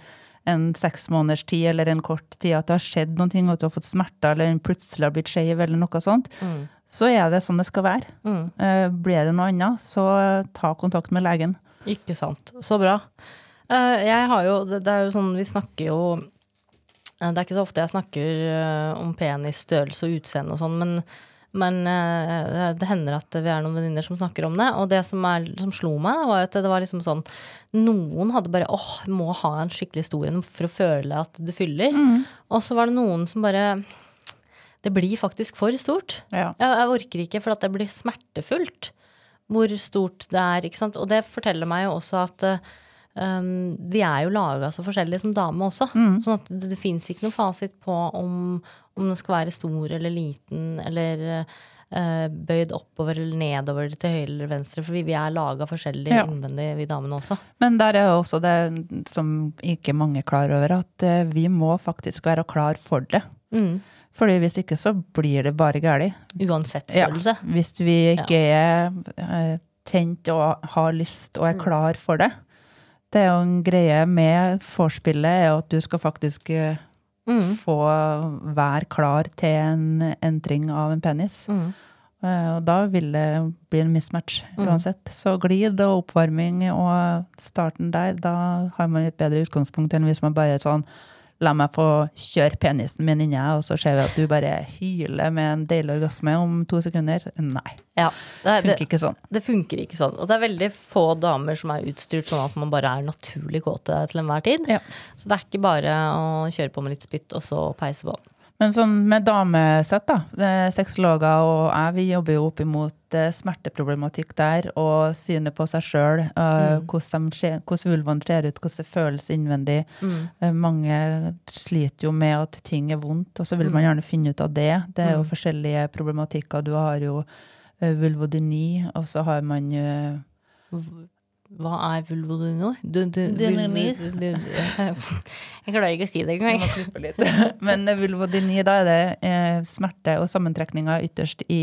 en seks måneders tid eller en kort tid, at det har skjedd noen ting, at du har fått smerter eller plutselig har blitt skeiv eller noe sånt, Mm. så er det sånn det skal være. Mm. Eh, Blir det noe annet, så ta kontakt med legen. Ikke sant. Så bra. Eh, jeg har jo Det er jo sånn Vi snakker jo eh, Det er ikke så ofte jeg snakker om penis, størrelse og utseende og sånn, men, men uh, det hender at vi er noen venninner som snakker om det. Og det som, er, som slo meg, var at det var liksom sånn Noen hadde bare åh, må ha en skikkelig historie for å føle at det fyller. Og så var det noen som bare Det blir faktisk for stort. Ja. Jeg, jeg orker ikke, for at det blir smertefullt hvor stort det er. ikke sant? Og det forteller meg jo også at eh, um, vi er jo laga så forskjellige som dame også. Sånn at det, det fins ikke noen fasit på om, om den skal være stor eller liten eller uh, bøyd oppover eller nedover til høyre eller venstre. For vi, vi er laga forskjellig Ja. innvendig, vi damene også. Men der er også det som ikke mange er klar over, at uh, vi må faktisk være klar for det. Mm. Fordi hvis ikke så blir det bare galt. Uansett størrelse. Ja, hvis vi ikke er eh, tent og har lyst og er klar for det. Det er jo en greie med vorspielet, er at du skal faktisk Mm. få være klar til en entring av en penis. Mm. Eh, Og da vil det bli en mismatch Mm. uansett. Så glid og oppvarming og starten der, da har man et bedre utgangspunkt enn hvis man bare er sånn La meg få kjøre penisen min inni, og så ser vi at du bare hyler med en deilig orgasme om to sekunder. Nei. Ja, det, er- det, Funker ikke sånn. Det funker ikke sånn. Og det er veldig få damer som er utstyrt sånn at man bare er naturlig kåte til enhver tid. Ja. Så det er ikke bare å kjøre på med litt spytt og så peise på. Men sånn med damesett, da. eh, Sexologer og jeg, vi jobber jo opp imot eh, smerteproblematikk der, og synet på seg sjøl. Hvordan, de ser- hvordan vulvaen ser ut, hvordan det føles innvendig. Mm. Mange sliter jo med at ting er vondt, og så vil man gjerne finne ut av det. Det er jo forskjellige problematikker. Du har jo eh, vulvodyni, og så har man Hva er vulvodyno? Jeg klarer ikke å si det engang. Men vulvodyni, da er det eh, smerte og sammentrekninger ytterst i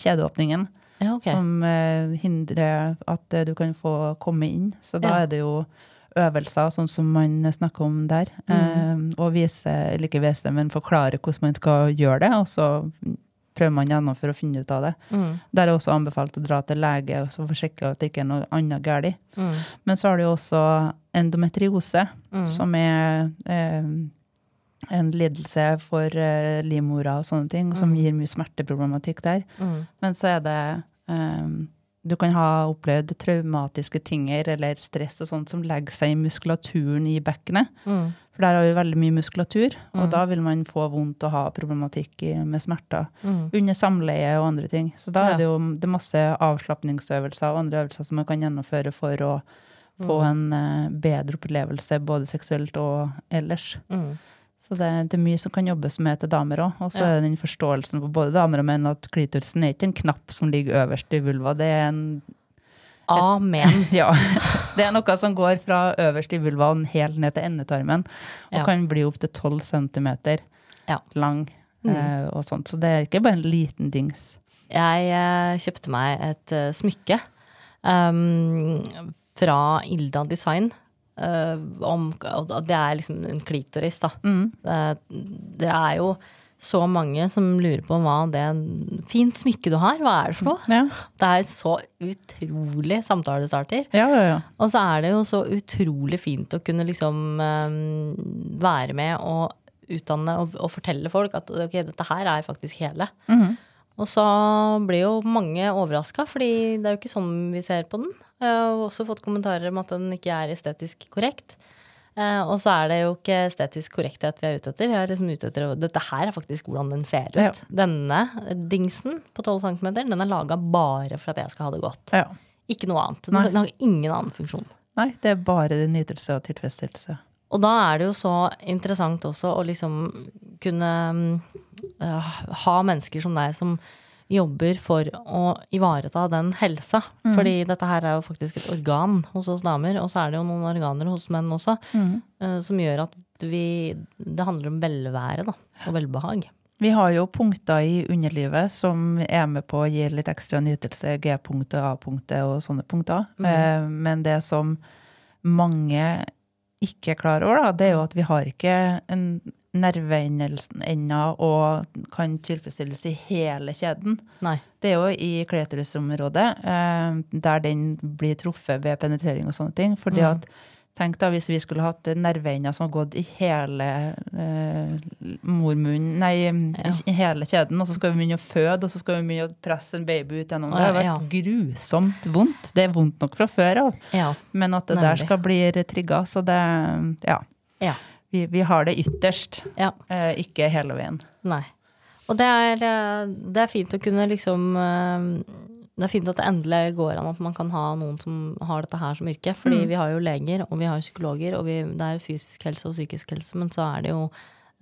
kjedeåpningen. Ja, okay. Som eh, hindrer at eh, du kan få komme inn. Så da Ja. er det jo øvelser, sånn som man snakker om der. Mm. Og vise, eller ikke vise, men forklare hvordan man skal gjøre det. Og så prøver man gjennom for å finne ut av det. Mm, Der er også anbefalt å dra til lege og forsikre at det ikke er noe annet galt. mm, Men så har du også endometriose, mm. som er eh, en lidelse for eh, livmora og sånne ting, som Mm. gir mye smerteproblematikk der. mm, Men så er det eh, Du kan ha opplevd traumatiske tinger eller stress og sånt som legger seg i muskulaturen i bekkenet. mm, For der har vi veldig mye muskulatur, og Mm. da vil man få vondt og ha problematikk med smerter. mm. Under samleie og andre ting. Så da Ja. er det jo det er masse avslapningsøvelser og andre øvelser som man kan gjennomføre for å få Mm. en eh, bedre opplevelse både seksuelt og ellers. Mm. Så det, det er mye som kan jobbes med til damer òg. Og så Ja. er det den forståelsen for både damer og menn at klitorisen er ikke en knapp som ligger øverst i vulva. Det er en Amen. ja, det er noe som går fra øverst i vulvaen helt ned til endetarmen, og Ja. kan bli opptil 12 cm Ja. lang. Mm. Eh, og sånt. Så det er ikke bare en liten dings. Jeg eh, kjøpte meg et uh, smykke um, fra Ilda Design. Eh, om, det er liksom en klitoris, da. Mm. Det, det er jo så mange som lurer på hva det Fint smykke du har, hva er det for noe? Ja. Det er så utrolig samtalestarter. Ja, ja, ja. Og så er det jo så utrolig fint å kunne liksom uh, være med og utdanne og, og fortelle folk at ok, dette her er faktisk hele. Mhm. Og så blir jo mange overraska, fordi det er jo ikke sånn vi ser på den. Jeg har også fått kommentarer om at den ikke er estetisk korrekt. Eh, og så er det jo ikke estetisk korrekthet vi er ute etter. Vi er liksom ute etter Dette her er faktisk hvordan den ser ut. Ja. Denne dingsen på 12 cm, den er laga bare for at jeg skal ha det godt. ja. Ikke noe annet. Den, den har ingen annen funksjon. Nei, det er bare din nytelse og tilfredsstillelse. Og da er det jo så interessant også å liksom kunne øh, ha mennesker som deg som jobber for å ivareta den helsa. Mm. Fordi dette her er jo faktisk et organ hos oss damer, og så er det jo noen organer hos menn også, Mm. uh, som gjør at vi Det handler om velvære, da. Og velbehag. Vi har jo punkter i underlivet som er med på å gi litt ekstra nytelse, G-punktet, A-punktet og sånne punkter. Eh, Men det som mange ikke klar over, da, det er jo at vi har ikke en nerveender og kan tilfredsstilles i hele kjeden. Nei. Det er jo i klitorisområdet, eh, der den blir truffet ved penetrering og sånne ting. fordi Mm. at Tenk da hvis vi skulle hatt nerveender som har gått i hele eh, mormunnen Nei, i hele kjeden, og så skal vi begynne å føde, og så skal vi begynne å presse en baby ut gjennom. Det har Ja. vært grusomt vondt. Det er vondt nok fra før av, Ja. men at det der skal bli trigga, så det Ja. Ja. Vi, vi har det ytterst, ja. eh, ikke hele veien. Nei. Og det er, eh, det er fint å kunne liksom eh, Det er fint at det endelig går an at man kan ha noen som har dette her som yrke. Fordi vi har jo leger, og vi har psykologer, og vi, det er fysisk helse og psykisk helse, men så er det jo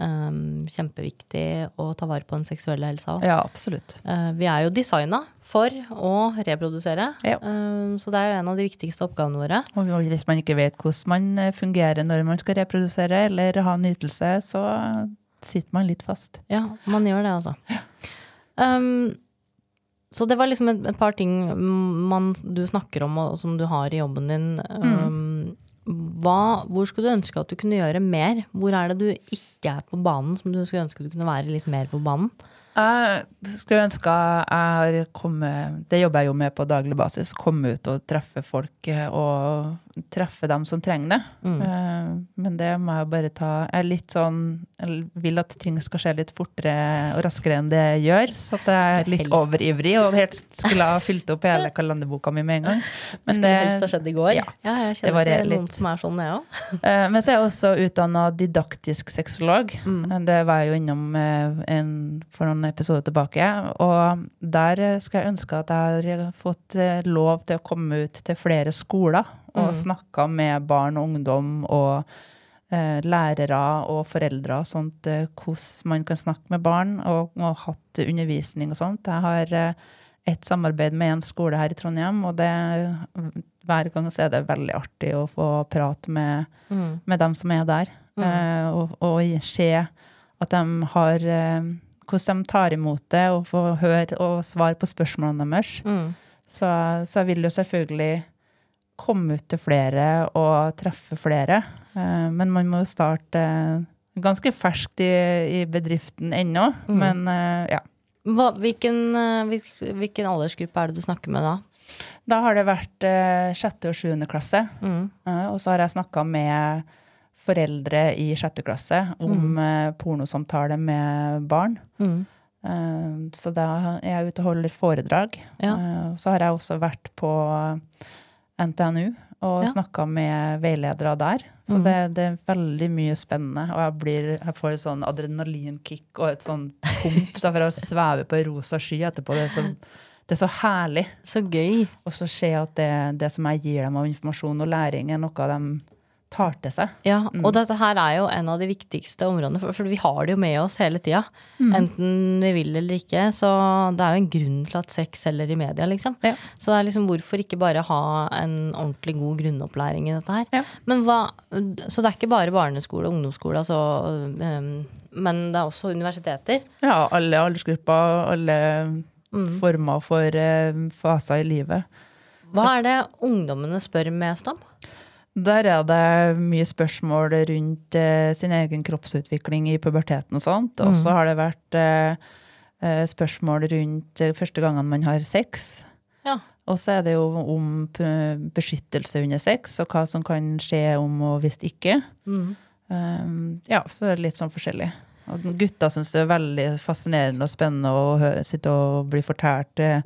eh, kjempeviktig å ta vare på den seksuelle helsa òg. Ja, absolutt. vi er jo designa for å reprodusere, Ja. um, så det er jo en av de viktigste oppgavene våre. Og hvis man ikke vet hvordan man eh, fungerer når man skal reprodusere eller ha nytelse, så sitter man litt fast. Ja, man gjør det, altså. Um, så det var liksom et, et par ting man, du snakker om, og som du har i jobben din. Um, hva, hvor skulle du ønske at du kunne gjøre mer? Hvor er det du ikke er på banen, som du skulle ønske du kunne være litt mer på banen? Jeg skulle ønske jeg har kommet Det jobber jeg jo med på daglig basis. Komme ut og treffe folk eh, og treffe dem som trenger det. Mm. Men det må jeg bare ta Jeg er litt sånn Jeg vil at ting skal skje litt fortere og raskere enn det gjør. Så at jeg er litt Helst. overivrig og helt skulle ha fylt opp hele kalenderboka mi med en gang. Men Skulle det, helst ha skjedd i går. ja, jeg det kjenner varierer til noen litt. som er sånn, jeg òg. Eh, Men så er jeg også utdanna didaktisk sexolog. Det var jeg jo innom eh, en, for noen episoder tilbake. Og der eh, skal jeg ønske at jeg har fått eh, lov til å komme ut til flere skoler og snakka med barn og ungdom og eh, lærere og foreldre og sånt, eh, hvordan man kan snakke med barn, og, og hatt undervisning og sånt. Jeg har eh, et samarbeid med en skole her i Trondheim, og det, hver gang så er det veldig artig å få prate med, med dem som er der, eh, og, og se at de har eh, hvordan de tar imot det, og får høre og svare på spørsmålene deres. Mm. Så, så jeg vil jo selvfølgelig komme ut til flere og treffe flere. Eh, Men man må starte eh, ganske ferskt i, i bedriften ennå. Men eh, ja. Hva, hvilken, hvilken aldersgruppe er det du snakker med da? Da har det vært sjette og sjuende klasse. Mm. Og så har jeg snakka med foreldre i sjette klasse om eh, pornosamtale med barn. Mm. Eh, Så da er jeg ute og holder foredrag. Ja. Eh, Så har jeg også vært på NTNU og Ja. snakka med veiledere der. Så mm. det, det er veldig mye spennende. Og jeg, blir, jeg får et sånn adrenalinkick og et sånn pump så for å sveve på en rosa sky etterpå. Det er så, det er så herlig. Så gøy. Og så se at det, det som jeg gir dem av informasjon og læring, er noe de tar til seg. Ja, og dette her er jo en av de viktigste områdene, for, for vi har det jo med oss hele tida. Mm. Enten vi vil eller ikke. Så det er jo en grunn til at sex selger i media, liksom. Ja. Så det er liksom hvorfor ikke bare ha en ordentlig god grunnopplæring i dette her. Ja. Men hva, så det er ikke bare barneskole og ungdomsskole, altså, um, men det er også universiteter. Ja, alle aldersgrupper, alle Mm. former for eh, faser i livet. Hva er det ungdommene spør mest om? Der er det mye spørsmål rundt eh, sin egen kroppsutvikling i puberteten og sånt. Og så har det vært eh, eh, spørsmål rundt eh, første gangene man har sex. Ja. Og så er det jo om beskyttelse under sex, og hva som kan skje om og hvis ikke. Mm. Um, ja, så er det litt sånn forskjellig. Og gutta syns det er veldig fascinerende og spennende å høre, sitte og bli fortalt eh,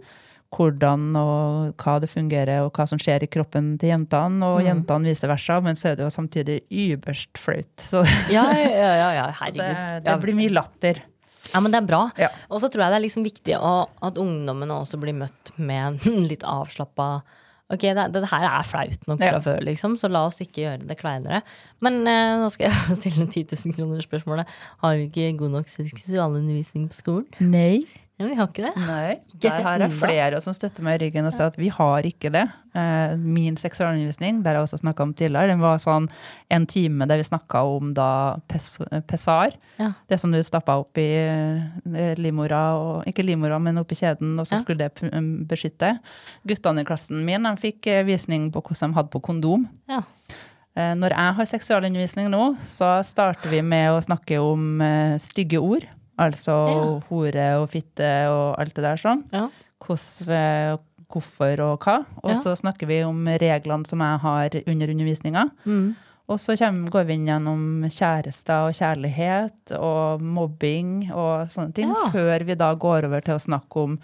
hvordan og hva det fungerer, og hva som skjer i kroppen til jentene, og jentene vice versa. Men så er det jo samtidig yberst flaut. Så Ja, ja, ja, ja det, herregud. det blir mye latter. Ja, men det er bra. Ja. Og så tror jeg det er liksom viktig å, at ungdommene også blir møtt med en litt avslappa Ok, det, det her er flaut nok fra Ja. før, liksom, så la oss ikke gjøre det kleinere. Men eh, nå skal jeg stille 10 000 kroner spørsmålet. Har vi ikke god nok seksualundervisning på skolen? Nei. Ja, vi har ikke det. Nei. Der har jeg flere som støtter meg i ryggen og sier at vi har ikke det. Eh, Min seksualundervisning, der jeg også snakka om tidligere, den var sånn en time der vi snakka om da pessar. Ja. Det som du stappa opp i eh, livmora, og, ikke livmora, men oppi kjeden, og så skulle det um, beskytte. Guttene i klassen min de fikk eh, visning på hvordan de hadde på kondom. Ja. Når jeg har seksualundervisning nå, så starter vi med å snakke om stygge ord. Altså Ja. hore og fitte og alt det der sånn. Ja. Hvordan, eh, hvorfor og hva. Og Ja. så snakker vi om reglene som jeg har under undervisninga. Mm. Og så kommer, går vi inn gjennom kjærester og kjærlighet og mobbing og sånne ting, før vi da går over til å snakke om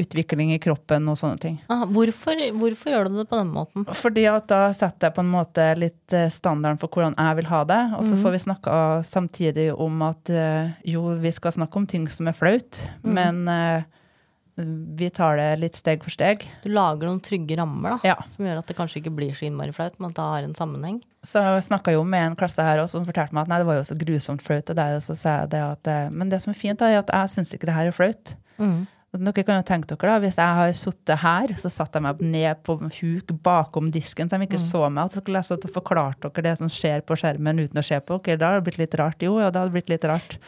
utvikling i kroppen og sånne ting. Aha, hvorfor, hvorfor gjør du det på den måten? Fordi at da setter jeg på en måte litt eh, standarden for hvordan jeg vil ha det. Og så får vi snakka samtidig om at eh, jo, vi skal snakke om ting som er flaut, men uh, vi tar det litt steg for steg. Du lager noen trygge rammer da, Ja. som gjør at det kanskje ikke blir så innmari flaut, men at det har en sammenheng. Så jeg snakka jo med en klasse her også som fortalte meg at nei, det var jo så grusomt flaut. Og der, og så sa jeg det at, men det som er fint, er at jeg syns ikke det her er flaut. Mm. Dere kan jo tenke dere da, Hvis jeg har sittet her, så satte jeg meg ned på huk bakom disken så de ikke så meg. Og så skulle jeg stått og forklart dere det som skjer på skjermen uten å se på dere. Da hadde det blitt litt rart. Jo, ja, det hadde blitt litt rart.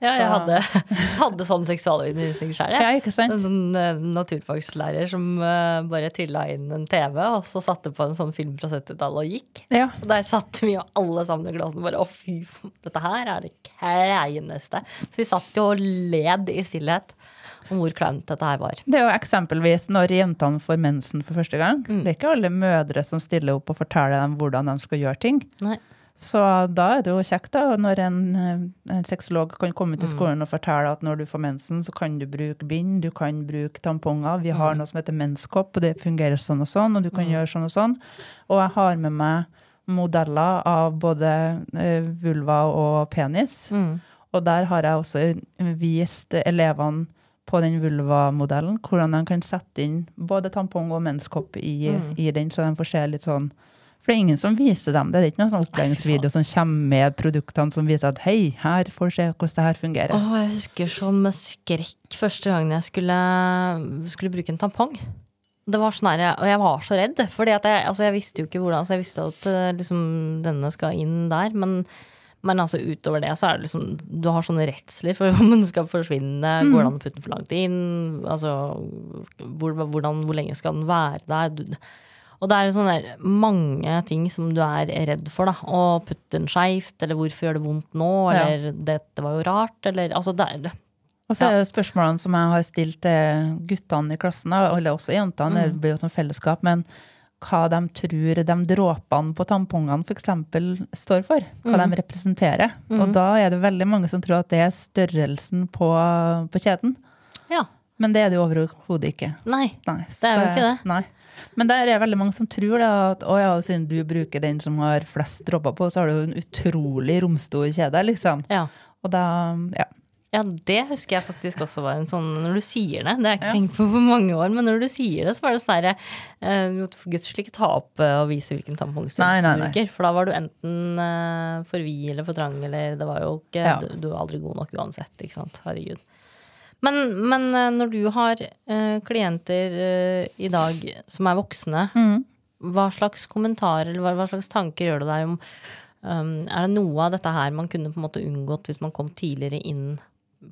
Ja, jeg hadde, hadde sånn seksualundervisning sjøl. Ja? En sånn eh, naturfagslærer som uh, bare trilla inn en TV, og så satte på en sånn film fra 70-tallet og gikk. Ja. Og der satt vi jo alle sammen i glassene bare å fy, dette her er det kleineste. Så vi satt jo og led i stillhet om hvor kleint dette her var. Det er jo eksempelvis når jentene får mensen for første gang. Mm. Det er ikke alle mødre som stiller opp og forteller dem hvordan de skal gjøre ting. Nei. Så da er det jo kjekt da, når en, eh, en sexolog kan komme Mm. til skolen og fortelle at når du får mensen, så kan du bruke bind, du kan bruke tamponger. Vi Mm. har noe som heter menskopp, og det fungerer sånn og sånn, og du kan gjøre sånn og sånn. Og jeg har med meg modeller av både eh, vulva og penis. Mm. Og der har jeg også vist elevene på den vulva-modellen hvordan de kan sette inn både tampong og menskopp i, Mm. i den, så de får se litt sånn For det er ingen som viser dem det. Er ikke noen sånn opplæringsvideo som kommer med produktene som viser at hei, her får du se hvordan det her fungerer. Åh, jeg husker sånn med skrekk første gangen jeg skulle, skulle bruke en tampong. Det var sånn her, Og jeg var så redd, for jeg, altså jeg visste jo ikke hvordan. Så jeg visste at eh, liksom, denne skal inn der. Men, men altså utover det så er det liksom Du har sånne redsler for om den skal forsvinne. Går det an å putte den for langt inn? Altså, hvor, hvordan, hvor lenge skal den være der? Du, og det er sånne mange ting som du er redd for. da, Å putte den skeivt, eller hvorfor gjør det vondt nå, Ja. eller dette var jo rart, eller altså det er, Og så er det spørsmålene som jeg har stilt til guttene i klassen, eller også jentene, det blir jo et sånt fellesskap, men hva de tror de dråpene på tampongene f.eks. står for. Hva de representerer. Og da er det veldig mange som tror at det er størrelsen på, på kjeden. Ja. Men det er det jo overhodet ikke. Nei. Nei, Det er jo ikke det. Nei. Men der er veldig mange som tror da, at å ja, siden du bruker den som har flest dråper på, så har du jo en utrolig romstor kjede, liksom. Ja. Og da, ja. Ja, det husker jeg faktisk også var en sånn Når du sier det, det har jeg ikke tenkt på på mange år, men når du sier det, så var det sånn herre eh, Du måtte for guds skyld ikke ta opp eh, og vise hvilken tampong tampongstørrelse du bruker, for da var du enten eh, for vid eller for trang, eller det var jo ikke Ja. du, du er aldri god nok uansett, ikke sant. Herregud. Men, men når du har uh, klienter uh, i dag som er voksne, Mm. hva slags kommentarer eller hva, hva slags tanker gjør du deg om um, Er det noe av dette her man kunne på en måte unngått hvis man kom tidligere inn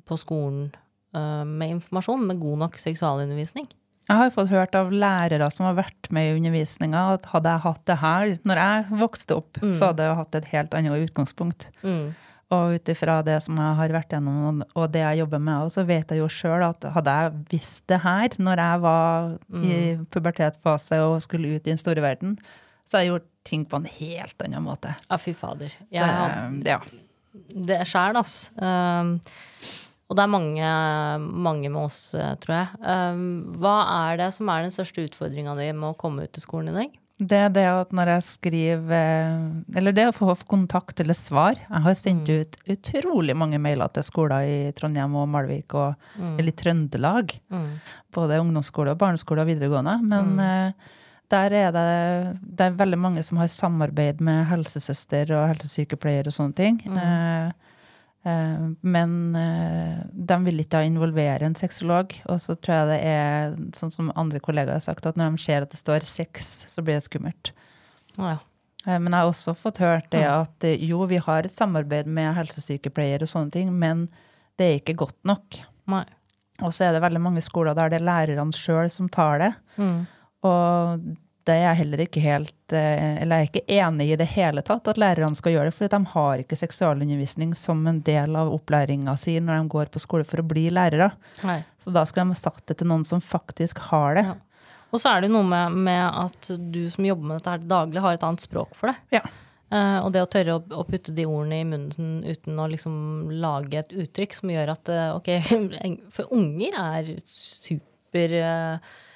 på skolen uh, med informasjon, med god nok seksualundervisning? Jeg har fått hørt av lærere som har vært med i undervisninga, at hadde jeg hatt det her når jeg vokste opp, så hadde jeg hatt et helt annet utgangspunkt. Mm. Og ut ifra det som jeg har vært gjennom, og det jeg jobber med, så vet jeg jo sjøl at hadde jeg visst det her når jeg var i pubertetfase og skulle ut i den store verden, så har jeg gjort ting på en helt annen måte. Ja, fy fader. Jeg Det, ja. det er sjæl, ass. Um, og det er mange, mange med oss, eh, tror jeg. Um, hva er det som er den største utfordringa di med å komme ut til skolen i dag? Det er det at når jeg skriver eh, Eller det å få kontakt eller svar. Jeg har sendt ut utrolig mange mailer til skoler i Trondheim og Malvik og eller i Trøndelag. Mm. Både ungdomsskole, og barneskole og videregående. Men mm. der er det, det er veldig mange som har samarbeid med helsesøster og helsesykepleier og sånne ting. Eh, Eh, men eh, de vil ikke involvere en sexolog. Og så tror jeg det er sånn som andre kollegaer har sagt, at når de ser at det står sex, så blir det skummelt. Ja. Eh, Men jeg har også fått hørt det at eh, jo, vi har et samarbeid med helsesykepleiere og sånne ting, men det er ikke godt nok. Nei. Og så er det veldig mange skoler der det er lærerne sjøl som tar det. Mm. Og det er jeg heller ikke helt eh, Eller jeg er ikke enig i det hele tatt at lærerne skal gjøre det, for de har ikke seksualundervisning som en del av opplæringa si når de går på skole for å bli lærere. Nei. Så da skulle de satt det til noen som faktisk har det. Ja. Og så er det noe med, med at du som jobber med dette her daglig, har et annet språk for det. Ja. Uh, og det å tørre å, å putte de ordene i munnen uten å liksom lage et uttrykk som gjør at uh, ok, For unger er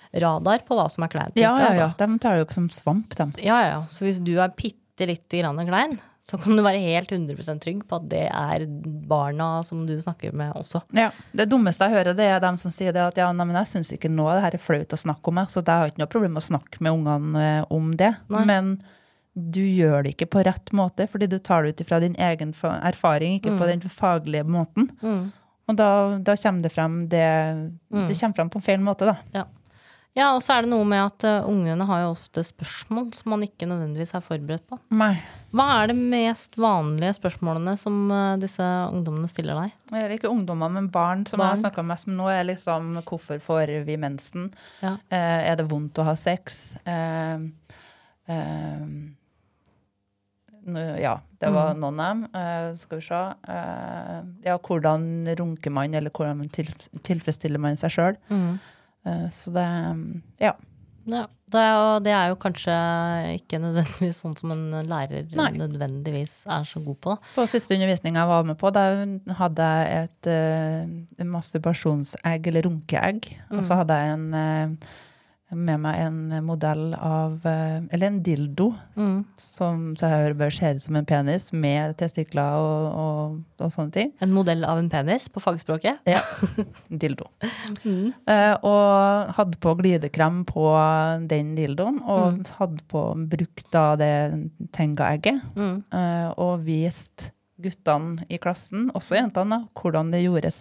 superradar på hva som er kleint. Ja, ja, altså. ja. De tar det opp som svamp, de. Ja, ja. Så hvis du er bitte lite grann klein, så kan du være helt 100 trygg på at det er barna som du snakker med også. Ja, Det dummeste jeg hører, det er dem som sier det at ja, nei, men jeg syns ikke nå det her er flaut å snakke om, jeg, så jeg har ikke noe problem med å snakke med ungene eh, om det. Nei. Men du gjør det ikke på rett måte, fordi du tar det ut ifra din egen erfaring, ikke på den faglige måten. Mm. Og da, da kommer det frem det, det kommer frem på feil måte, da. Ja. Ja, og så er det noe med at uh, ungene har jo ofte spørsmål som man ikke nødvendigvis er forberedt på. Nei. Hva er det mest vanlige spørsmålene som uh, disse ungdommene stiller deg? Det er ikke ungdommer, men barn som Barn. jeg har snakka med nå, er liksom hvorfor får vi mensen? Ja. Uh, er det vondt å ha sex? Ja, det var Mm. noen av dem. Skal vi se. Ja, hvordan runker man, eller hvordan til, tilfredsstiller man seg sjøl? Eh, så det Ja. Ja, det jo, det er jo kanskje ikke nødvendigvis sånn som en lærer Nei. nødvendigvis er så god på. Da. På siste undervisninga jeg var med på, da hadde jeg et uh, masturbasjonsegg, eller runkeegg. Og så hadde jeg en, eh, med meg en modell av eh, Eller en dildo, Mm. som jeg hører bør se ut som en penis, med testikler og, og, og sånne ting. En modell av en penis på fagspråket. Ja. Dildo. Eh, og hadde på glidekrem på den dildoen, og hadde på brukt da det Tenga-egget. Mm. eh, og vist guttene i klassen, også jentene, hvordan det gjøres.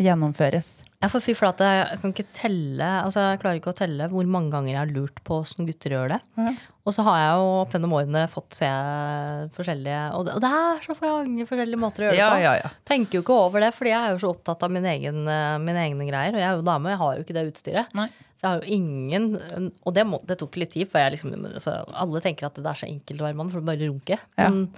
Gjennomføres. Ja, for fy flate, jeg kan ikke telle Altså, jeg klarer ikke å telle hvor mange ganger jeg har lurt på åssen gutter gjør det. Ja. Og så har jeg jo opp gjennom årene fått se forskjellige Og det, og det er så mange forskjellige måter å gjøre det Ja, på. ja, ja. Tenker jo ikke over det, fordi jeg er jo så opptatt av min egen, eh, mine egne greier. Og jeg er jo dame, jeg har jo ikke det utstyret. Nei. Så jeg har jo ingen Og det, må, det tok litt tid, for jeg liksom altså, Alle tenker at det er så enkelt å være mann, for du bare runker. Ja. Men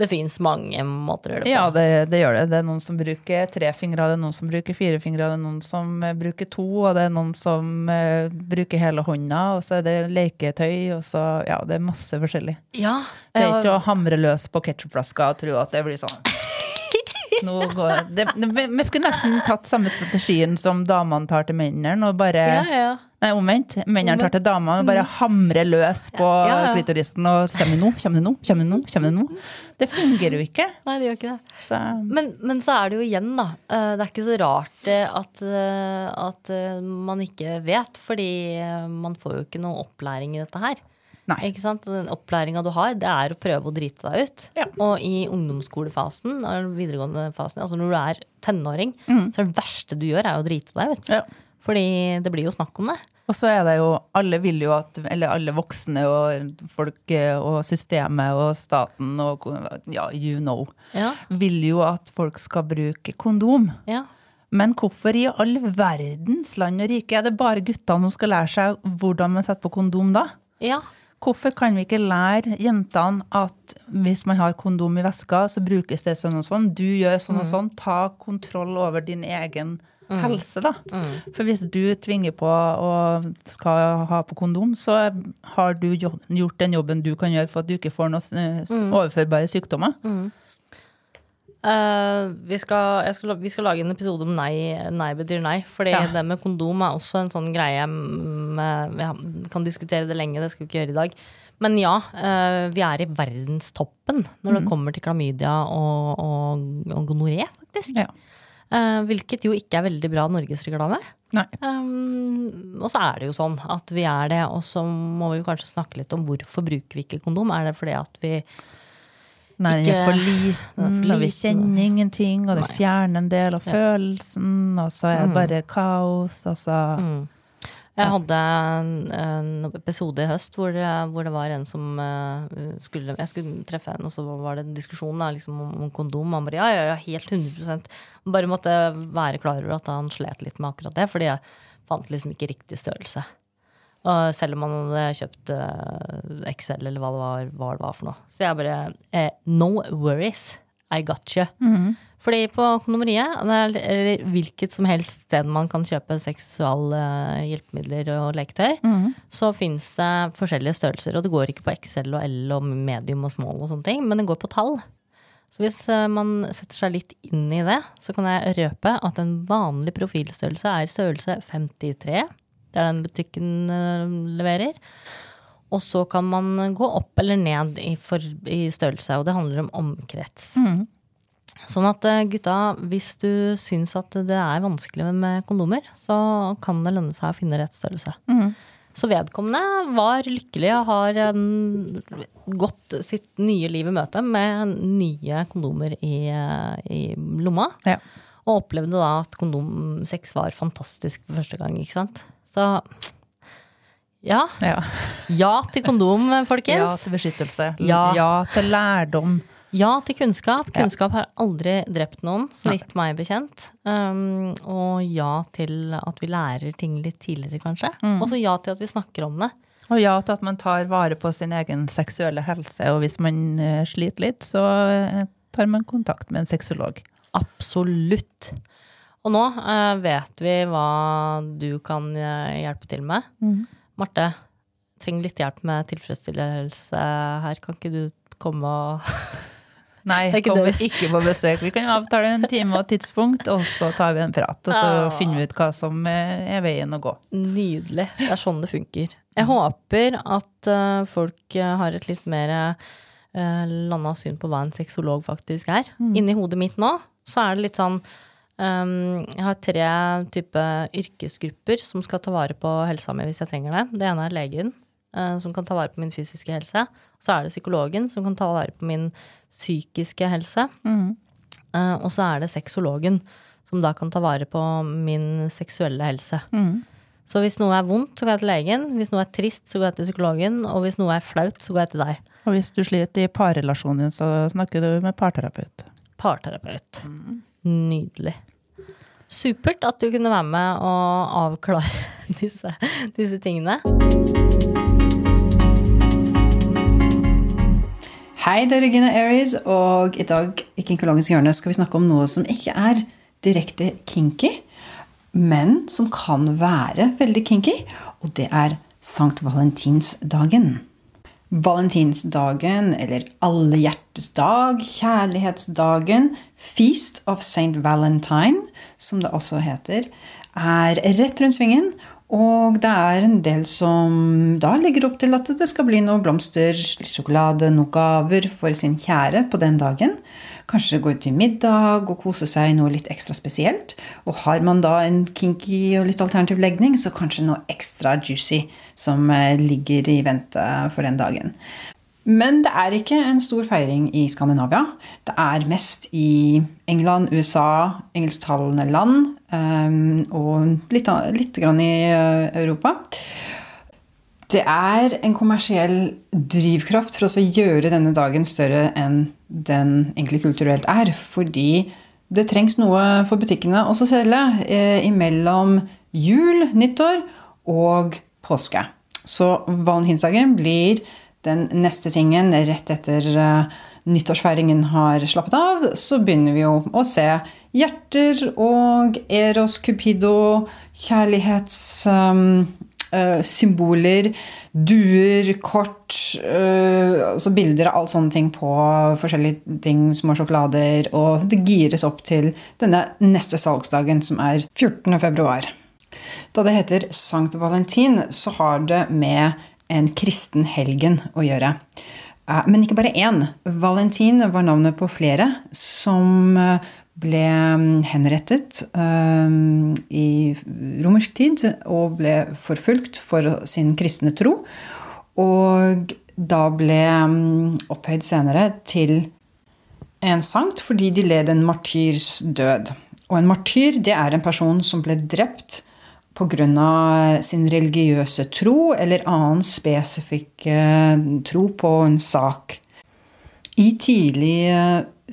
det fins mange måter å gjøre det på. Ja, det, det gjør det. Det er noen som bruker tre fingre, det er noen som bruker fire fingre, det er noen som eh, bruker to, og det er noen som uh, bruker hele hånda, og så er det leketøy, og så Ja, det er masse forskjellig. Ja, Det er ikke å hamre løs på ketsjupflaska og tro at det blir sånn. Går, det, det, vi skulle nesten tatt samme strategien som damene tar til mennene, og bare ja, ja. Nei, omvendt. Mennene tar til damene og bare hamrer løs på Ja, klitorisen og Kommer det nå? Kommer det nå? Kommer det nå? Kommer det nå? Det fungerer jo ikke. Nei, det gjør ikke det. Så Men, men så er det jo igjen, da. eh, Det er ikke så rart at, eh, at eh, man ikke vet, fordi man får jo ikke noe opplæring i dette her. Nei. Ikke sant? Den opplæringa du har, det er å prøve å drite deg ut. Ja. Og i ungdomsskolefasen, videregående fasen, altså når du er tenåring, Mm. så er det verste du gjør, er å drite deg ut. Ja. Fordi det blir jo snakk om det. Og så er det jo Alle vil jo at Eller alle voksne og folk eh, og systemet og staten og ja, you know, Ja. vil jo at folk skal bruke kondom. Ja. Men hvorfor i all verdens land og rike er det bare guttene som skal lære seg hvordan man setter på kondom da? ja. Hvorfor kan vi ikke lære jentene at hvis man har kondom i veska, så brukes det sånn og sånn, du gjør sånn og sånn, ta kontroll over din egen helse, da. For hvis du tvinger på og skal ha på kondom, så har du gjort den jobben du kan gjøre for at du ikke får noen s- overførbare sykdommer. Eh, vi, skal, jeg skal, vi skal lage en episode om nei, nei betyr nei. Fordi Ja. det med kondom er også en sånn greie med, ja, kan diskutere det lenge, det skal vi ikke gjøre i dag. Men ja, uh, vi er i verdenstoppen når det det kommer til klamydia og, og, og gonoré, faktisk. Ja. Uh, hvilket jo ikke er veldig bra norgesreklame. Um, og så er det jo sånn at vi er det, og så må vi kanskje snakke litt om hvorfor bruker vi ikke kondom. Er det fordi at vi Nei, den er for liten, og vi kjenner ingenting, og det fjerner en del av følelsen, og så er det bare kaos, og så Mm. Jeg hadde en, episode i høst hvor, hvor det var en som eh, skulle Jeg skulle treffe en, og så var det en diskusjon da, liksom, om, om kondom. Han bare ja, ja, ja, helt 100% Bare måtte være klar over at han slet litt med akkurat det, fordi jeg fant liksom ikke riktig størrelse. Og selv om man hadde kjøpt Excel eller hva det var, hva det var for noe. Så jeg bare eh, No worries, I got you. Fordi på kondomeriet, eller hvilket som helst sted man kan kjøpe seksuelle hjelpemidler og leketøy, så fins det forskjellige størrelser. Og det går ikke på Excel og L og medium og small og sånne ting, men det går på tall. Så hvis eh, man setter seg litt inn i det, så kan jeg røpe at en vanlig profilstørrelse er størrelse 53. Det er den butikken eh, leverer. Og så kan man gå opp eller ned i, for, i størrelse, og det handler om omkrets. Sånn at eh, gutta, hvis du syns at det er vanskelig med kondomer, så kan det lønne seg å finne rett størrelse. Så vedkommende var lykkelig og har gått sitt nye liv i møte med nye kondomer i, eh, i lomma. Ja. Og opplevde da at kondomsex var fantastisk for første gang, ikke sant. Så ja. Ja. Ja til kondom, folkens. ja til beskyttelse. Ja. ja til lærdom. Ja til kunnskap. Kunnskap har aldri drept noen, så vidt meg bekjent. Um, og ja til at vi lærer ting litt tidligere, kanskje. Og så ja til at vi snakker om det. Og ja til at man tar vare på sin egen seksuelle helse, og hvis man eh, sliter litt, så eh, tar man kontakt med en sexolog. Absolutt. Og nå eh, vet vi hva du kan eh, hjelpe til med. Marte, trenger litt hjelp med tilfredsstillelse her. Kan ikke du komme og Nei, ikke kommer det. ikke på besøk. Vi kan avtale en time og tidspunkt, og så tar vi en prat. Og så ja. finner vi ut hva som eh, er veien å gå. Nydelig. Det er sånn det funker. Jeg håper at eh, folk har et litt mer landa syn på hva en sexolog faktisk er. Inni hodet mitt nå så er det litt sånn um, Jeg har tre type yrkesgrupper som skal ta vare på helsa mi hvis jeg trenger det. Det ene er legen, uh, som kan ta vare på min fysiske helse. Så er det psykologen, som kan ta vare på min psykiske helse. Eh, og så er det sexologen, som da kan ta vare på min seksuelle helse. Så hvis noe er vondt, så går jeg til legen. Hvis noe er trist, så går jeg til psykologen. Og hvis noe er flaut, så går jeg til deg. Og hvis du sliter i parrelasjonen, så snakker du med parterapeut. Parterapeut. Nydelig. Supert at du kunne være med og avklare disse, disse tingene. Hei, det er Regina Aries, og i dag i Kinkologens hjørne skal vi snakke om noe som ikke er direkte kinky, men som kan være veldig kinky, og det er Sankt Valentinsdagen. Valentinsdagen, eller alle hjertes dag, Kjærlighetsdagen, Feast of St. Valentine, som det også heter, er rett rundt svingen. Og det er en del som da legger opp til at det skal bli noe blomster, litt sjokolade, noen gaver for sin kjære på den dagen. Kanskje gå ut til middag og kose seg i noe litt ekstra spesielt. Og har man da en kinky og litt alternativ legning, så kanskje noe ekstra juicy som eh, ligger i vente for den dagen. Men det er ikke en stor feiring i Skandinavia. Det er mest i England, USA, engelsktalende land um, og litt, litt grann i uh, Europa. Det er en kommersiell drivkraft for å gjøre denne dagen større enn den egentlig kulturelt er. Fordi det trengs noe for butikkene også å selge eh, imellom jul, nyttår og påske. Så valentinsdagen blir den neste tingen rett etter eh, nyttårsfeiringen har slappet av. Så begynner vi jo å se hjerter og Eros, Cupido, kjærlighetssymboler, duer, kort eh, altså Bilder av alt sånne ting på forskjellige ting, små sjokolader. Og det gires opp til denne neste salgsdagen, som er 14. februar. Da det heter Sankt Valentin, så har det med en kristen helgen å gjøre. Men ikke bare én. Valentin var navnet på flere som eh, ble mm, henrettet eh, i romersk tid og ble forfulgt for sin kristne tro. Og da ble mm, opphøyd senere til en sankt fordi de led en martyrs død. Og en martyr det er en person som ble drept pga. sin religiøse tro eller annen spesifikk tro på en sak. I tidlig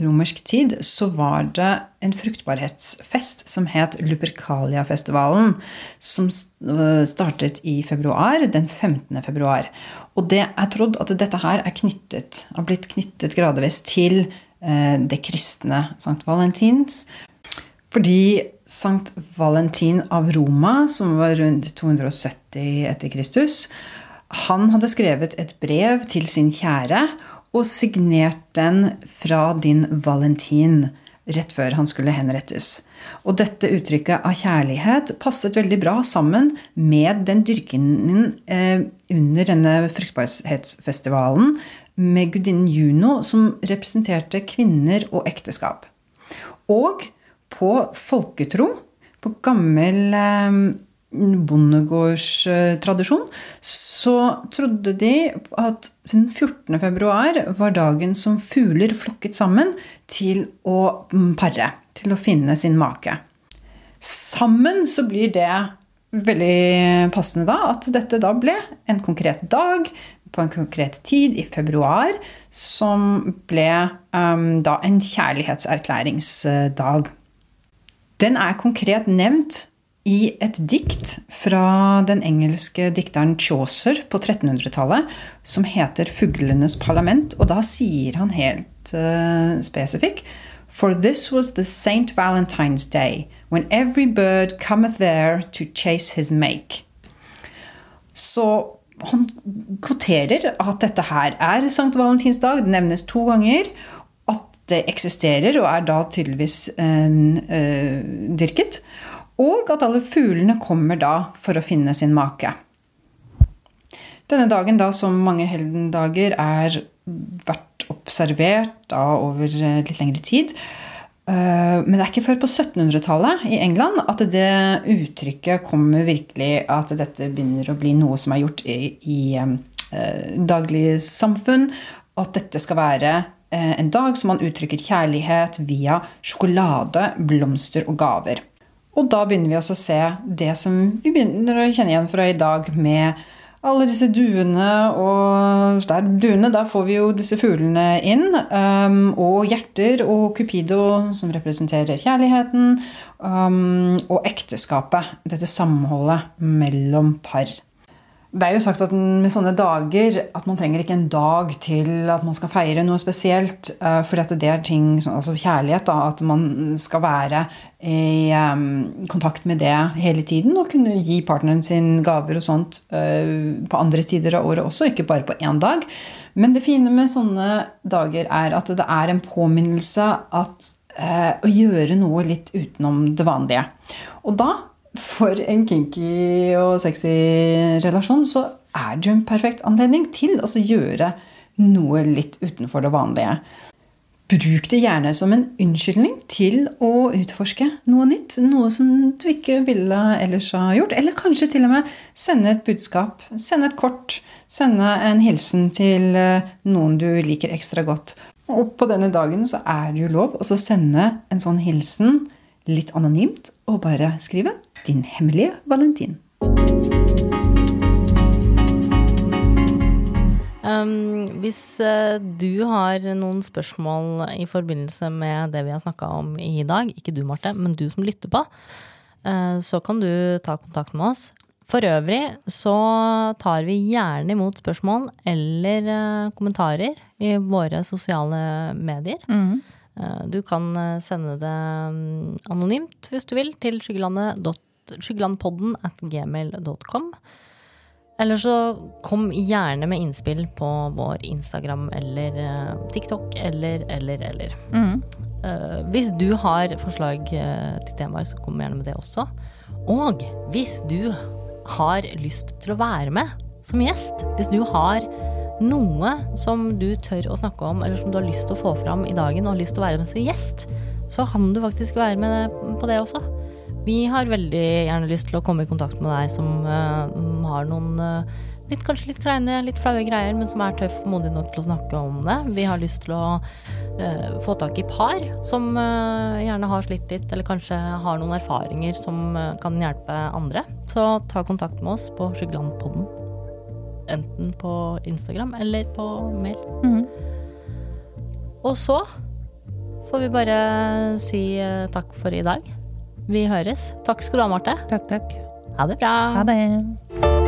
romersk tid så var det en fruktbarhetsfest som het Lupercalia-festivalen, som startet i februar, den 15. februar. Og det er trodd at dette her er knyttet, har blitt knyttet gradvis til eh, det kristne Sankt Valentins. Fordi Sankt Valentin av Roma, som var rundt 270 etter Kristus, han hadde skrevet et brev til sin kjære og signert den fra din Valentin rett før han skulle henrettes. Og dette uttrykket av kjærlighet passet veldig bra sammen med den dyrkingen eh, under denne fruktbarhetsfestivalen med gudinnen Juno, som representerte kvinner og ekteskap. Og på folketro, på gammel eh, bondegårdstradisjon, så trodde de at den 14. februar var dagen som fugler flokket sammen til å pare. Til å finne sin make. Sammen så blir det veldig passende da at dette da ble en konkret dag på en konkret tid i februar, som ble um, da en kjærlighetserklæringsdag. Den er konkret nevnt i et dikt fra den engelske dikteren Chaucer på 1300-tallet som heter 'Fuglenes parlament'. Og da sier han helt uh, spesifikk For this was the St. Valentine's Day, when every bird cometh there to chase his make. Så han kvoterer at dette her er Sankt Valentins dag. Det nevnes to ganger. Det eksisterer, og er da tydeligvis uh, dyrket. Og at alle fuglene kommer da for å finne sin make. Denne dagen, da, som mange heldendager, er vært observert da, over eh, litt lengre tid. Eh, men det er ikke før på 1700-tallet i England at det uttrykket kommer virkelig At dette begynner å bli noe som er gjort i, i eh, daglig samfunn. At dette skal være en dag som man uttrykker kjærlighet via sjokolade, blomster og gaver. Og da begynner vi også å se det som vi begynner å kjenne igjen fra i dag, med alle disse duene. Og der duene, da får vi jo disse fuglene inn. Um, og hjerter og Cupido, som representerer kjærligheten. Um, og ekteskapet. Dette samholdet mellom par. Det er jo sagt at med sånne dager at man trenger ikke en dag til at man skal feire noe spesielt. For dette, det er ting, altså kjærlighet, da, at man skal være i um, kontakt med det hele tiden. Og kunne gi partneren sin gaver og sånt uh, på andre tider av året også, ikke bare på én dag. Men det fine med sånne dager er at det er en påminnelse at uh, å gjøre noe litt utenom det vanlige. Og da for en kinky og sexy relasjon så er det jo en perfekt anledning til å gjøre noe litt utenfor det vanlige. Bruk det gjerne som en unnskyldning til å utforske noe nytt. Noe som du ikke ville ellers ha gjort. Eller kanskje til og med sende et budskap. Sende et kort. Sende en hilsen til eh, noen du liker ekstra godt. Og på denne dagen så er det jo lov å sende en sånn hilsen litt anonymt og bare skrive 'Din hemmelige Valentin'. Um, hvis uh, du har noen spørsmål i forbindelse med det vi har snakka om i dag, ikke du Marte, men du som lytter på, uh, så kan du ta kontakt med oss. For øvrig så tar vi gjerne imot spørsmål eller uh, kommentarer i våre sosiale medier. Mm. Eh, du kan eh, sende det mm, anonymt hvis du vil, til skyggelandpodden at gmail.com. Eller så kom gjerne med innspill på vår Instagram eller eh, TikTok eller, eller, eller. Mm. Hvis du har forslag til temaer, så kom gjerne med det også. Og hvis du har lyst til å være med som gjest, hvis du har noe som du tør å snakke om, eller som du har lyst til å få fram i dagen, og har lyst til å være med som gjest, så kan du faktisk være med på det også. Vi har veldig gjerne lyst til å komme i kontakt med deg som uh, har noen uh, litt, kanskje litt kleine, litt flaue greier, men som er tøff og modig nok til å snakke om det. Vi har lyst til å uh, få tak i par som uh, gjerne har slitt litt, eller kanskje har noen erfaringer som uh, kan hjelpe andre. Så ta kontakt med oss på Skyggelandpodden. Enten på Instagram eller på mail. Mm. Og så får vi bare si takk for i dag. Vi høres. Takk skal du ha, Marte. Takk, takk. Ha det bra. Ha det.